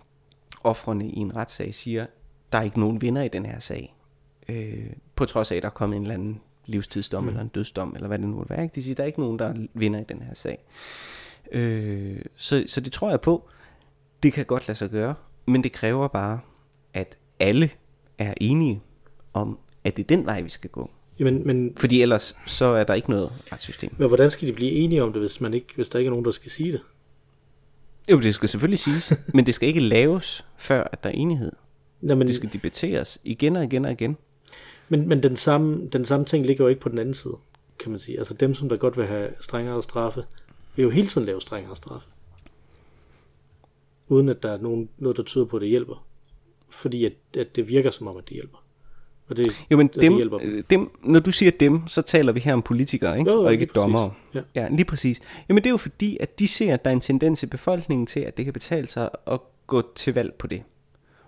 offrene i en retssag, siger, der er ikke nogen vinder i den her sag. Øh, på trods af, at der er kommet en eller anden livstidsdom mm. eller en dødsdom, eller hvad det nu vil være. Ikke? De siger, der er ikke nogen, der vinder i den her sag. Øh, så, så det tror jeg på, det kan godt lade sig gøre, men det kræver bare, at alle er enige om, at det er den vej, vi skal gå. Jamen, men, Fordi ellers så er der ikke noget retssystem. men hvordan skal de blive enige om det, hvis, man ikke, hvis der ikke er nogen, der skal sige det? Jo, det skal selvfølgelig siges, (laughs) men det skal ikke laves, før at der er enighed. Nå, men, Det skal debatteres igen og igen og igen. men, men den, samme, den samme ting ligger jo ikke på den anden side, kan man sige. Altså dem, som der godt vil have strengere straffe, vil jo hele tiden lave strengere straffe. Uden at der er nogen, noget, der tyder på, at det hjælper. Fordi at, at det virker som om, at det hjælper. Og det, Jo, men det dem, hjælper dem. dem, når du siger dem, så taler vi her om politikere, ikke? Jo, jo, og ikke dommere. Ja. ja, lige præcis. Jamen det er jo fordi, at de ser, at der er en tendens i befolkningen til, at det kan betale sig at gå til valg på det.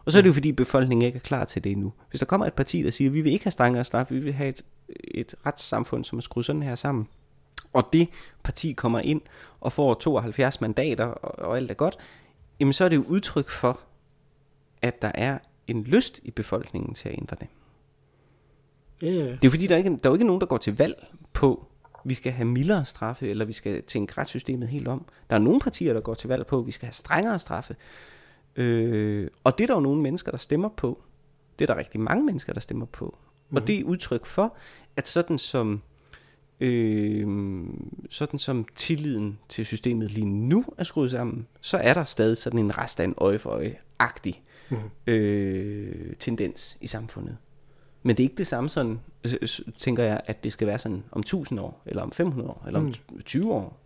Og så er det jo fordi, befolkningen ikke er klar til det endnu. Hvis der kommer et parti, der siger, at vi vil ikke have strengere straf, vi vil have et, et retssamfund, som er skruet sådan her sammen, og det parti kommer ind og får 72 mandater, og, og alt er godt, jamen så er det jo udtryk for, at der er en lyst i befolkningen til at ændre det. Ja, ja. Det er jo fordi, der er, ikke, der er jo ikke nogen, der går til valg på, vi skal have mildere straffe, eller vi skal tænke retssystemet helt om. Der er nogle partier, der går til valg på, at vi skal have strengere straffe. Øh, og det er der jo nogle mennesker, der stemmer på. Det er der rigtig mange mennesker, der stemmer på. Mm-hmm. Og det er udtryk for, at sådan som, øh, sådan som tilliden til systemet lige nu er skruet sammen, så er der stadig sådan en rest af en øje for øje-agtig mm-hmm. øh, tendens i samfundet. Men det er ikke det samme sådan, tænker jeg, at det skal være sådan om 1000 år, eller om 500 år, eller om mm. 20 år.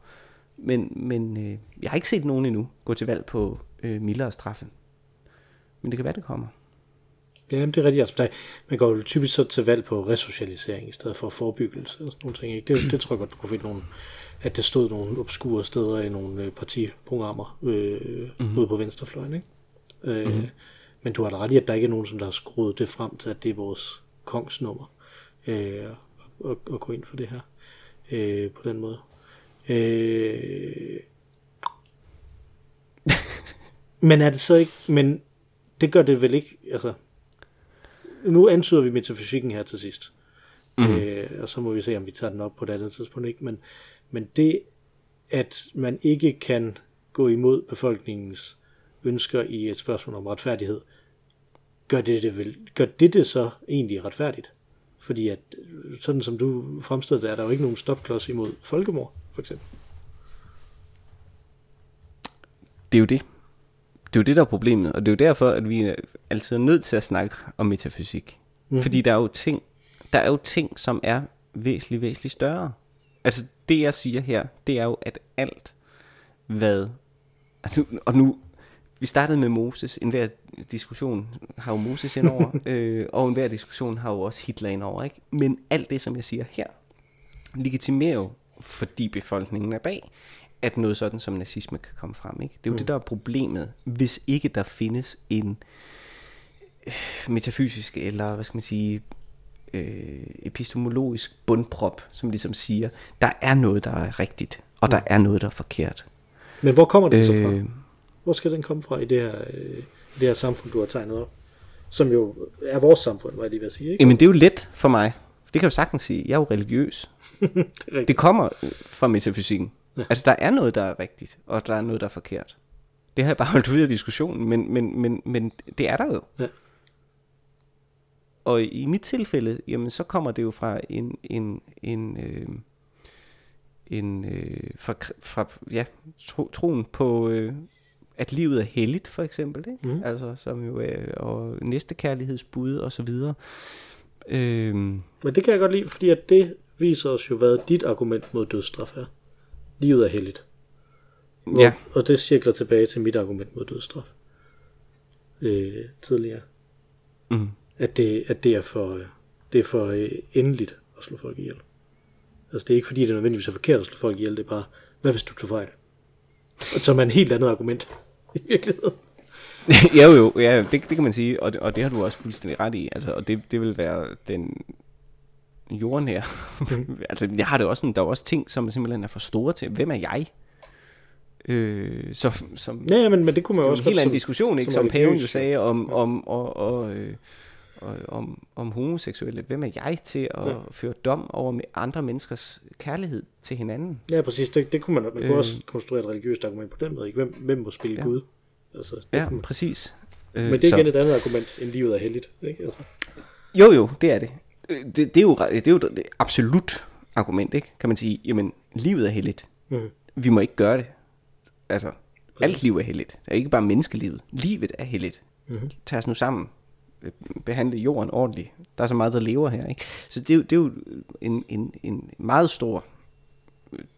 Men, men øh, jeg har ikke set nogen endnu gå til valg på øh, mildere straffe. Men det kan være, det kommer. Ja, det er rigtigt. Altså, man går jo typisk så til valg på resocialisering i stedet for forebyggelse og sådan nogle ting. Ikke? Det, det tror jeg godt, du kunne finde nogle, at det stod nogle obskure steder i nogle øh, partiprogrammer øh, mm-hmm. ude på venstrefløjen. Ikke? Øh, mm-hmm. Men du har da ret i, at der ikke er nogen, som der har skruet det frem til, at det er vores kongsnummer øh, at, at gå ind for det her øh, på den måde. Øh, Men er det så ikke, men det gør det vel ikke, altså, nu antyder vi metafysikken her til sidst. Mm. Øh, og så må vi se, om vi tager den op på et andet tidspunkt. Ikke? Men, men det, at man ikke kan gå imod befolkningens ønsker i et spørgsmål om retfærdighed, gør det det, vel, gør det, det så egentlig retfærdigt? Fordi at, sådan som du fremstillede det, er der jo ikke nogen stopklods imod folkemord, for eksempel. Det er jo det. Det er jo det, der er problemet, og det er jo derfor, at vi er altid er nødt til at snakke om metafysik. Mm-hmm. Fordi der er jo ting, der er jo ting, som er væsentligt, væsentligt større. Altså det, jeg siger her, det er jo, at alt, hvad... Altså, og nu, vi startede med Moses. En hver diskussion har jo Moses indover, (laughs) øh, og en hver diskussion har jo også Hitler indover. Ikke? Men alt det, som jeg siger her, legitimerer jo, fordi befolkningen er bag, at noget sådan som nazisme kan komme frem. Ikke? Det er jo mm. det, der er problemet, hvis ikke der findes en øh, metafysisk, eller hvad skal man sige, øh, epistemologisk bundprop, som ligesom siger, der er noget, der er rigtigt, og der mm. er noget, der er forkert. Men hvor kommer det øh, så fra? Hvor skal den komme fra i det her, øh, det her samfund, du har tegnet op? Som jo er vores samfund, var jeg lige ved at sige. Ikke? Jamen det er jo let for mig. Det kan jeg jo sagtens sige. Jeg er jo religiøs. (laughs) det, det kommer fra metafysikken. Ja. Altså der er noget, der er rigtigt, og der er noget, der er forkert. Det har jeg bare holdt ud af diskussionen, men, men, men, men det er der jo. Ja. Og i mit tilfælde, jamen så kommer det jo fra en, en, en, øh, en øh, fra, fra ja, tro, troen på, øh, at livet er helligt, for eksempel, ikke? Mm. Altså, som jo er, og næstekærlighedsbud og så videre. Øh, Men det kan jeg godt lide, fordi at det viser os jo, hvad dit argument mod dødsstraf er. Livet er helligt. Hvor, ja. Og det cirkler tilbage til mit argument mod dødsstraf. Øh, tidligere. Mm at det, at det er for, det er for øh, endeligt at slå folk ihjel. Altså det er ikke fordi, det er nødvendigvis er forkert at slå folk ihjel, det er bare, hvad hvis du tager fejl? Og så er man et helt andet argument i virkeligheden. (laughs) ja, jo, ja, det, det kan man sige, og det, og det har du også fuldstændig ret i, altså, og det, det vil være den jorden her. Mm. (laughs) altså, jeg har det også sådan, der er også ting, som simpelthen er for store til. Hvem er jeg? Øh, så, som, ja, men, men det kunne man jo også en helt anden diskussion, ikke? Som, som Paven jo sagde om, om og, og, øh, om, om homoseksuelle. Hvem er jeg til at ja. føre dom over med andre menneskers kærlighed til hinanden? Ja, præcis. Det, det kunne man, man kunne øh, også konstruere et religiøst argument på den måde. Ikke? Hvem, hvem må spille ja. Gud? Altså, det ja, man... præcis. Øh, Men det er så... igen et andet argument, end livet er heldigt. Ikke? Altså. Jo, jo, det er det. Øh, det, det, er jo, det er jo et absolut argument, ikke? kan man sige. Jamen, livet er heldigt. Mm. Vi må ikke gøre det. Altså, alt liv er heldigt. Det er ikke bare menneskelivet. Livet er heldigt. Mm-hmm. Tag os nu sammen behandle jorden ordentligt. Der er så meget, der lever her. Ikke? Så det er jo, det er jo en, en, en meget stor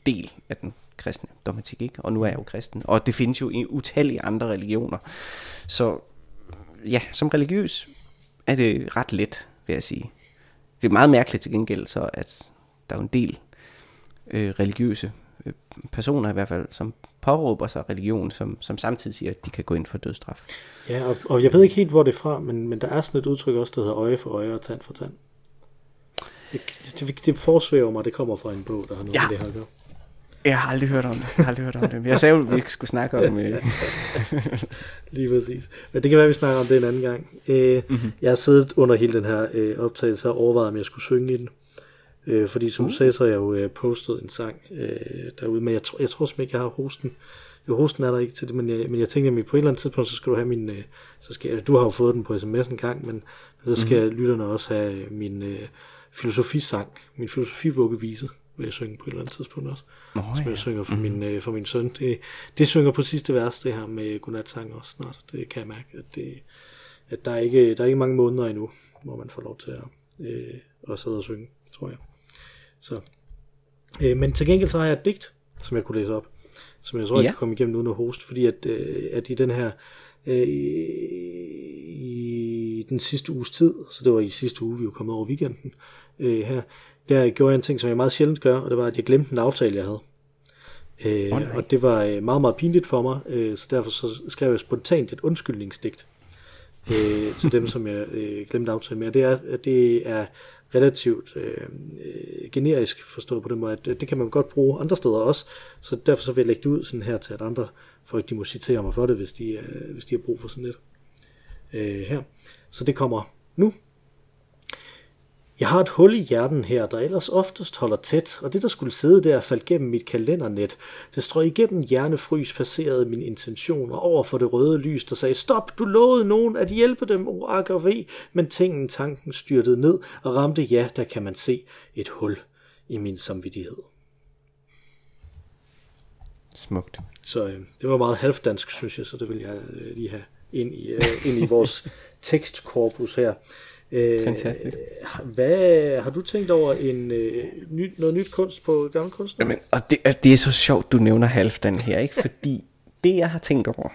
del af den kristne dogmatik, ikke? og nu er jeg jo kristen, og det findes jo i utallige andre religioner. Så ja, som religiøs er det ret let, vil jeg sige. Det er meget mærkeligt til gengæld så, at der er en del øh, religiøse øh, personer i hvert fald, som påråber sig religion, som, som samtidig siger, at de kan gå ind for dødsstraf. Ja, og, og jeg ved ikke helt, hvor det er fra, men, men der er sådan et udtryk også, der hedder øje for øje og tand for tand. Det, det, det forsvæver mig, det kommer fra en bog, der har noget ja. med det her at gøre. Jeg har aldrig hørt om det. Jeg har aldrig hørt om det. Jeg sagde jo, at vi ikke skulle snakke om... Øh... (laughs) Lige præcis. Men det kan være, at vi snakker om det en anden gang. Øh, mm-hmm. Jeg har siddet under hele den her øh, optagelse og overvejet, om jeg skulle synge i den. Øh, fordi som uh. du sagde, så har jeg jo øh, postet en sang øh, derude, men jeg, tr- jeg tror simpelthen ikke, jeg har hosten. Jo, hosten er der ikke til det, men jeg, men jeg tænker, at på et eller andet tidspunkt, så skal du have min, øh, så skal, altså, du har jo fået den på sms en gang, men så skal mm. lytterne også have min øh, filosofisang, min filosofivuggevise, vil jeg synge på et eller andet tidspunkt også. Oh, som ja. jeg synger for, mm. min, øh, for min søn. Det, det synger på sidste vers, det her med godnatsang også snart. Det kan jeg mærke, at, det, at der, er ikke, der er ikke mange måneder endnu, hvor man får lov til at, øh, at sidde og synge, tror jeg. Så. Øh, men til gengæld så har jeg et digt, som jeg kunne læse op, som jeg tror, ja. jeg kan komme igennem uden at host, fordi at, øh, at i den her, øh, i den sidste uges tid, så det var i sidste uge, vi var kommet over weekenden øh, her, der gjorde jeg en ting, som jeg meget sjældent gør, og det var, at jeg glemte en aftale, jeg havde. Øh, oh, og det var øh, meget, meget pinligt for mig, øh, så derfor så skrev jeg spontant et undskyldningsdigt øh, til dem, som jeg øh, glemte aftale med. Og det er, at det er relativt øh, øh, generisk forstået på den måde, at det kan man godt bruge andre steder også, så derfor så vil jeg lægge det ud sådan her til, at andre folk de må citere mig for det, hvis de, øh, hvis de har brug for sådan lidt øh, her. Så det kommer nu. Jeg har et hul i hjerten her, der ellers oftest holder tæt, og det, der skulle sidde der, faldt gennem mit kalendernet. Det strøg igennem hjernefrys, passerede min intention og over for det røde lys, der sagde, stop, du lovede nogen at hjælpe dem, o AKV, men tingen tanken styrtede ned og ramte, ja, der kan man se et hul i min samvittighed. Smukt. Så øh, det var meget halvdansk, synes jeg, så det vil jeg øh, lige have ind i, øh, ind i vores (laughs) tekstkorpus her. Øh, Fantastisk. Hvad har du tænkt over en øh, ny, noget nyt kunst på gamle kunstner? Jamen, og det, det er så sjovt, du nævner halvdan her, ikke? Fordi det, jeg har tænkt over,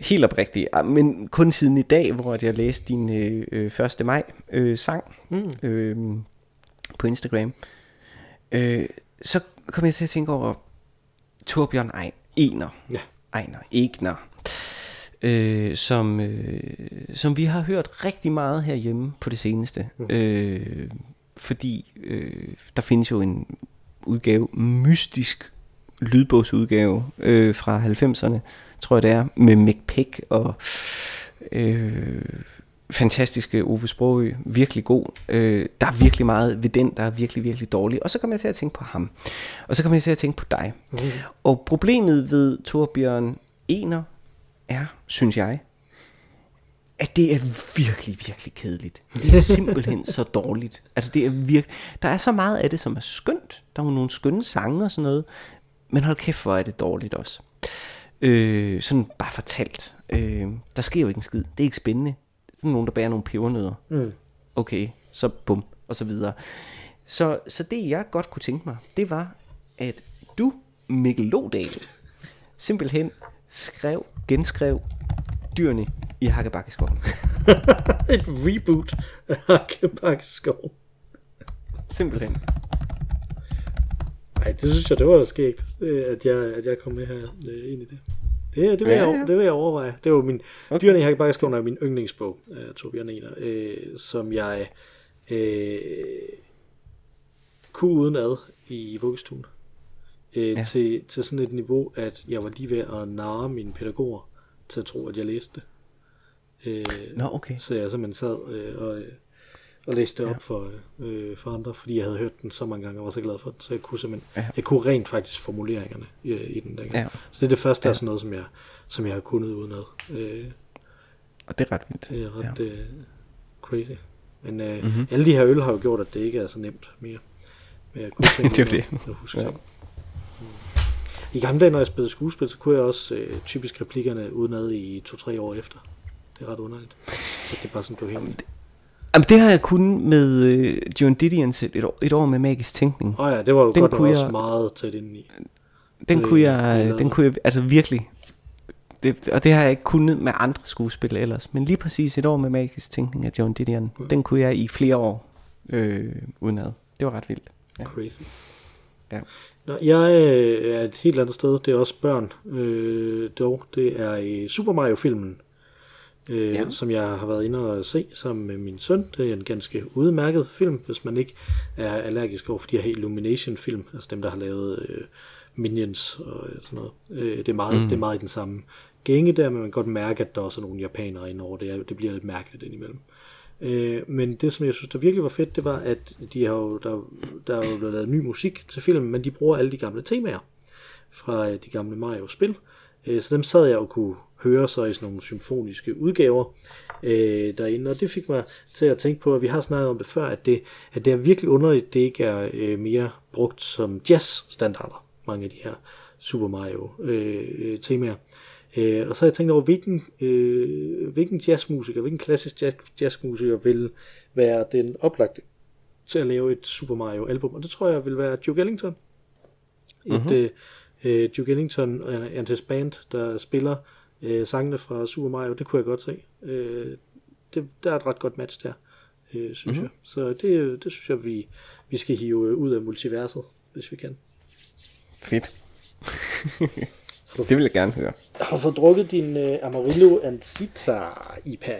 helt oprigtigt, ah, men kun siden i dag, hvor jeg læste din øh, 1. Øh, maj øh, sang mm. øh, på Instagram, øh, så kom jeg til at tænke over Torbjørn Ein, Ener, ja. Einer, Egner, øh, som, øh, som vi har hørt rigtig meget herhjemme på det seneste. Mm. Øh, fordi øh, der findes jo en udgave, mystisk lydbogsudgave øh, fra 90'erne, tror jeg det er, med Mick Pick og øh, fantastiske Ove Sprogø, virkelig god. Øh, der er virkelig meget ved den, der er virkelig, virkelig dårlig. Og så kommer jeg til at tænke på ham. Og så kommer jeg til at tænke på dig. Mm. Og problemet ved Torbjørn Ener er, synes jeg, at det er virkelig, virkelig kedeligt. Det er simpelthen så dårligt. Altså det er virkelig, der er så meget af det, som er skønt. Der er jo nogle skønne sange og sådan noget. Men hold kæft, hvor er det dårligt også. Øh, sådan bare fortalt. Øh, der sker jo ikke en skid. Det er ikke spændende. Sådan nogen, der bærer nogle pebernødder. Mm. Okay, så bum, og så videre. Så, så det, jeg godt kunne tænke mig, det var, at du, Mikkel Lodal, simpelthen skrev, genskrev dyrene i Hakkebakkeskoven. (laughs) Et reboot af Hakkebakkeskoven. Simpelthen. Nej, det synes jeg, det var da skægt, øh, at jeg, at jeg kom med her øh, ind i det. Det, det, vil ja, jeg, ja. det vil jeg overveje. Det var min, okay. Dyrene i Hakkebakkeskoven er min yndlingsbog af Torbjørn Ener, øh, som jeg øh, kunne uden ad i vuggestuen øh, ja. til, til sådan et niveau, at jeg var lige ved at narre mine pædagoger til at tro, at jeg læste det. Øh, Nå, okay. Så jeg simpelthen sad øh, og, og læste det ja. op for, øh, for andre, fordi jeg havde hørt den så mange gange og var så glad for den, så jeg kunne simpelthen, ja. jeg kunne rent faktisk formuleringerne i, i den dengang. Ja. Så det er det første ja. af sådan noget, som jeg, som jeg har kunnet udenad. Øh, og det er ret vildt. Det er ret ja. øh, crazy. Men øh, mm-hmm. alle de her øl har jo gjort, at det ikke er så nemt mere. Men jeg kunne (laughs) det er det. At huske ja. I gamle dage, når jeg spillede skuespil, så kunne jeg også øh, typisk replikkerne udenad i to-tre år efter. Det er ret underligt. At det bare sådan blev helt... Jamen, det har jeg kun med øh, John Didion's et, år, et år med magisk tænkning. Åh oh ja, det var du den godt kunne også jeg, meget tæt ind i. Den, kunne jeg, den kunne jeg, altså virkelig, det, og det har jeg ikke kunnet med andre skuespil ellers, men lige præcis et år med magisk tænkning af John Didion, mm. den kunne jeg i flere år øh, udenad. Det var ret vildt. Ja. Crazy. Ja. Nå, jeg øh, er et helt andet sted. Det er også børn. Øh, dog, det er i Super Mario-filmen, øh, ja. som jeg har været inde og se sammen med min søn. Det er en ganske udmærket film, hvis man ikke er allergisk over for de her Illumination-film, altså dem, der har lavet øh, Minions og sådan noget. Øh, det, er meget, mm. det er meget i den samme gænge der, men man kan godt mærke, at der også er nogle japanere ind over det. Det bliver lidt mærkeligt indimellem. Øh, men det, som jeg synes, der virkelig var fedt, det var, at de har jo, der, der er jo lavet ny musik til filmen, men de bruger alle de gamle temaer fra øh, de gamle Mario-spil. Øh, så dem sad jeg og kunne høre så i sådan nogle symfoniske udgaver øh, derinde, og det fik mig til at tænke på, at vi har snakket om det før, at det, at det er virkelig underligt, at det ikke er øh, mere brugt som jazz-standarder, mange af de her Super Mario-temaer. Øh, øh Øh, og så har jeg tænkt over, hvilken, øh, hvilken jazzmusiker, hvilken klassisk jazz, jazzmusiker vil være den oplagte til at lave et Super Mario album. Og det tror jeg vil være Duke Ellington. Et uh-huh. øh, Duke Ellington og Antis Band, der spiller øh, sangene fra Super Mario. Det kunne jeg godt se. Øh, det, der er et ret godt match der, øh, synes uh-huh. jeg. Så det, det synes jeg, vi, vi skal hive ud af multiverset, hvis vi kan. Fedt. (laughs) det vil jeg gerne høre. Har du fået drukket din uh, Amarillo Ancita IPA?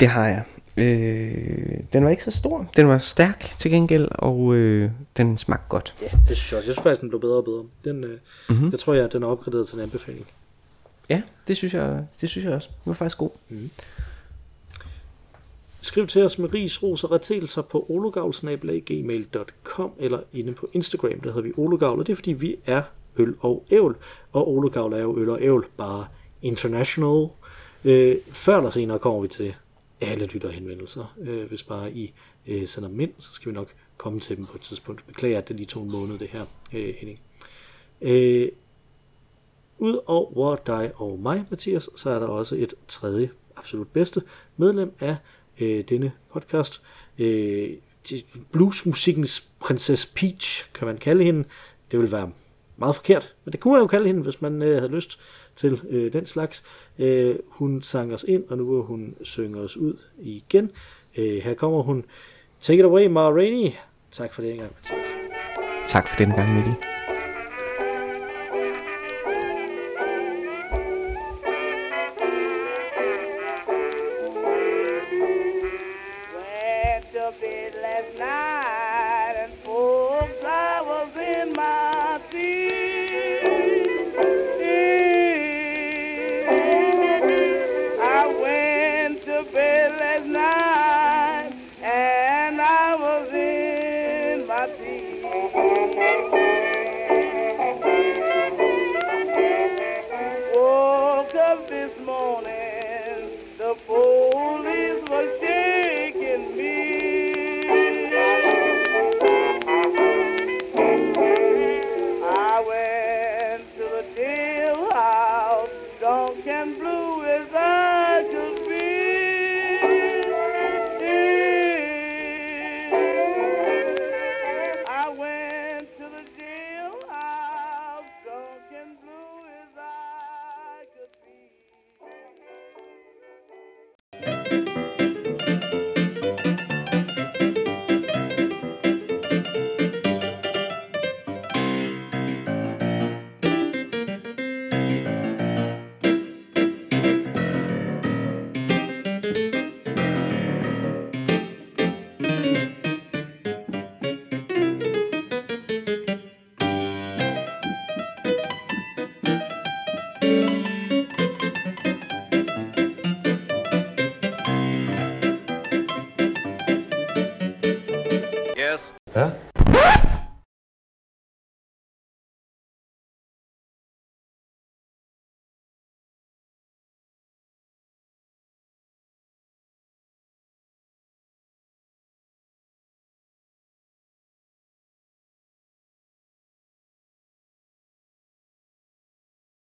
Det har jeg. Øh, den var ikke så stor. Den var stærk til gengæld, og øh, den smagte godt. Ja, det synes jeg også. Jeg synes faktisk, den blev bedre og bedre. Den, øh, mm-hmm. Jeg tror, jeg, den er opgraderet til en anbefaling. Ja, det synes jeg, det synes jeg også. Den var faktisk god. Mm. Skriv til os med ris, ros og retelser på ologavl.gmail.com eller inde på Instagram, der hedder vi ologavl, og det er fordi vi er øl og ævl, og ologavl er jo øl og ævl, bare international. Øh, før eller senere kommer vi til alle lytterhenvendelser. Øh, hvis bare I øh, sender dem ind, så skal vi nok komme til dem på et tidspunkt. Beklager, at det lige tog en måned, det her, øh, Henning. Øh, Udover dig og mig, Mathias, så er der også et tredje, absolut bedste medlem af øh, denne podcast. Øh, bluesmusikkens prinsesse Peach, kan man kalde hende. Det vil være meget forkert, men det kunne man jo kalde hende, hvis man øh, havde lyst til øh, den slags. Øh, hun sang os ind, og nu vil hun synge os ud igen. Øh, her kommer hun. Take it away, Ma Rainey. Tak for det engang, Mathias. Tak for den gang, Mikkel.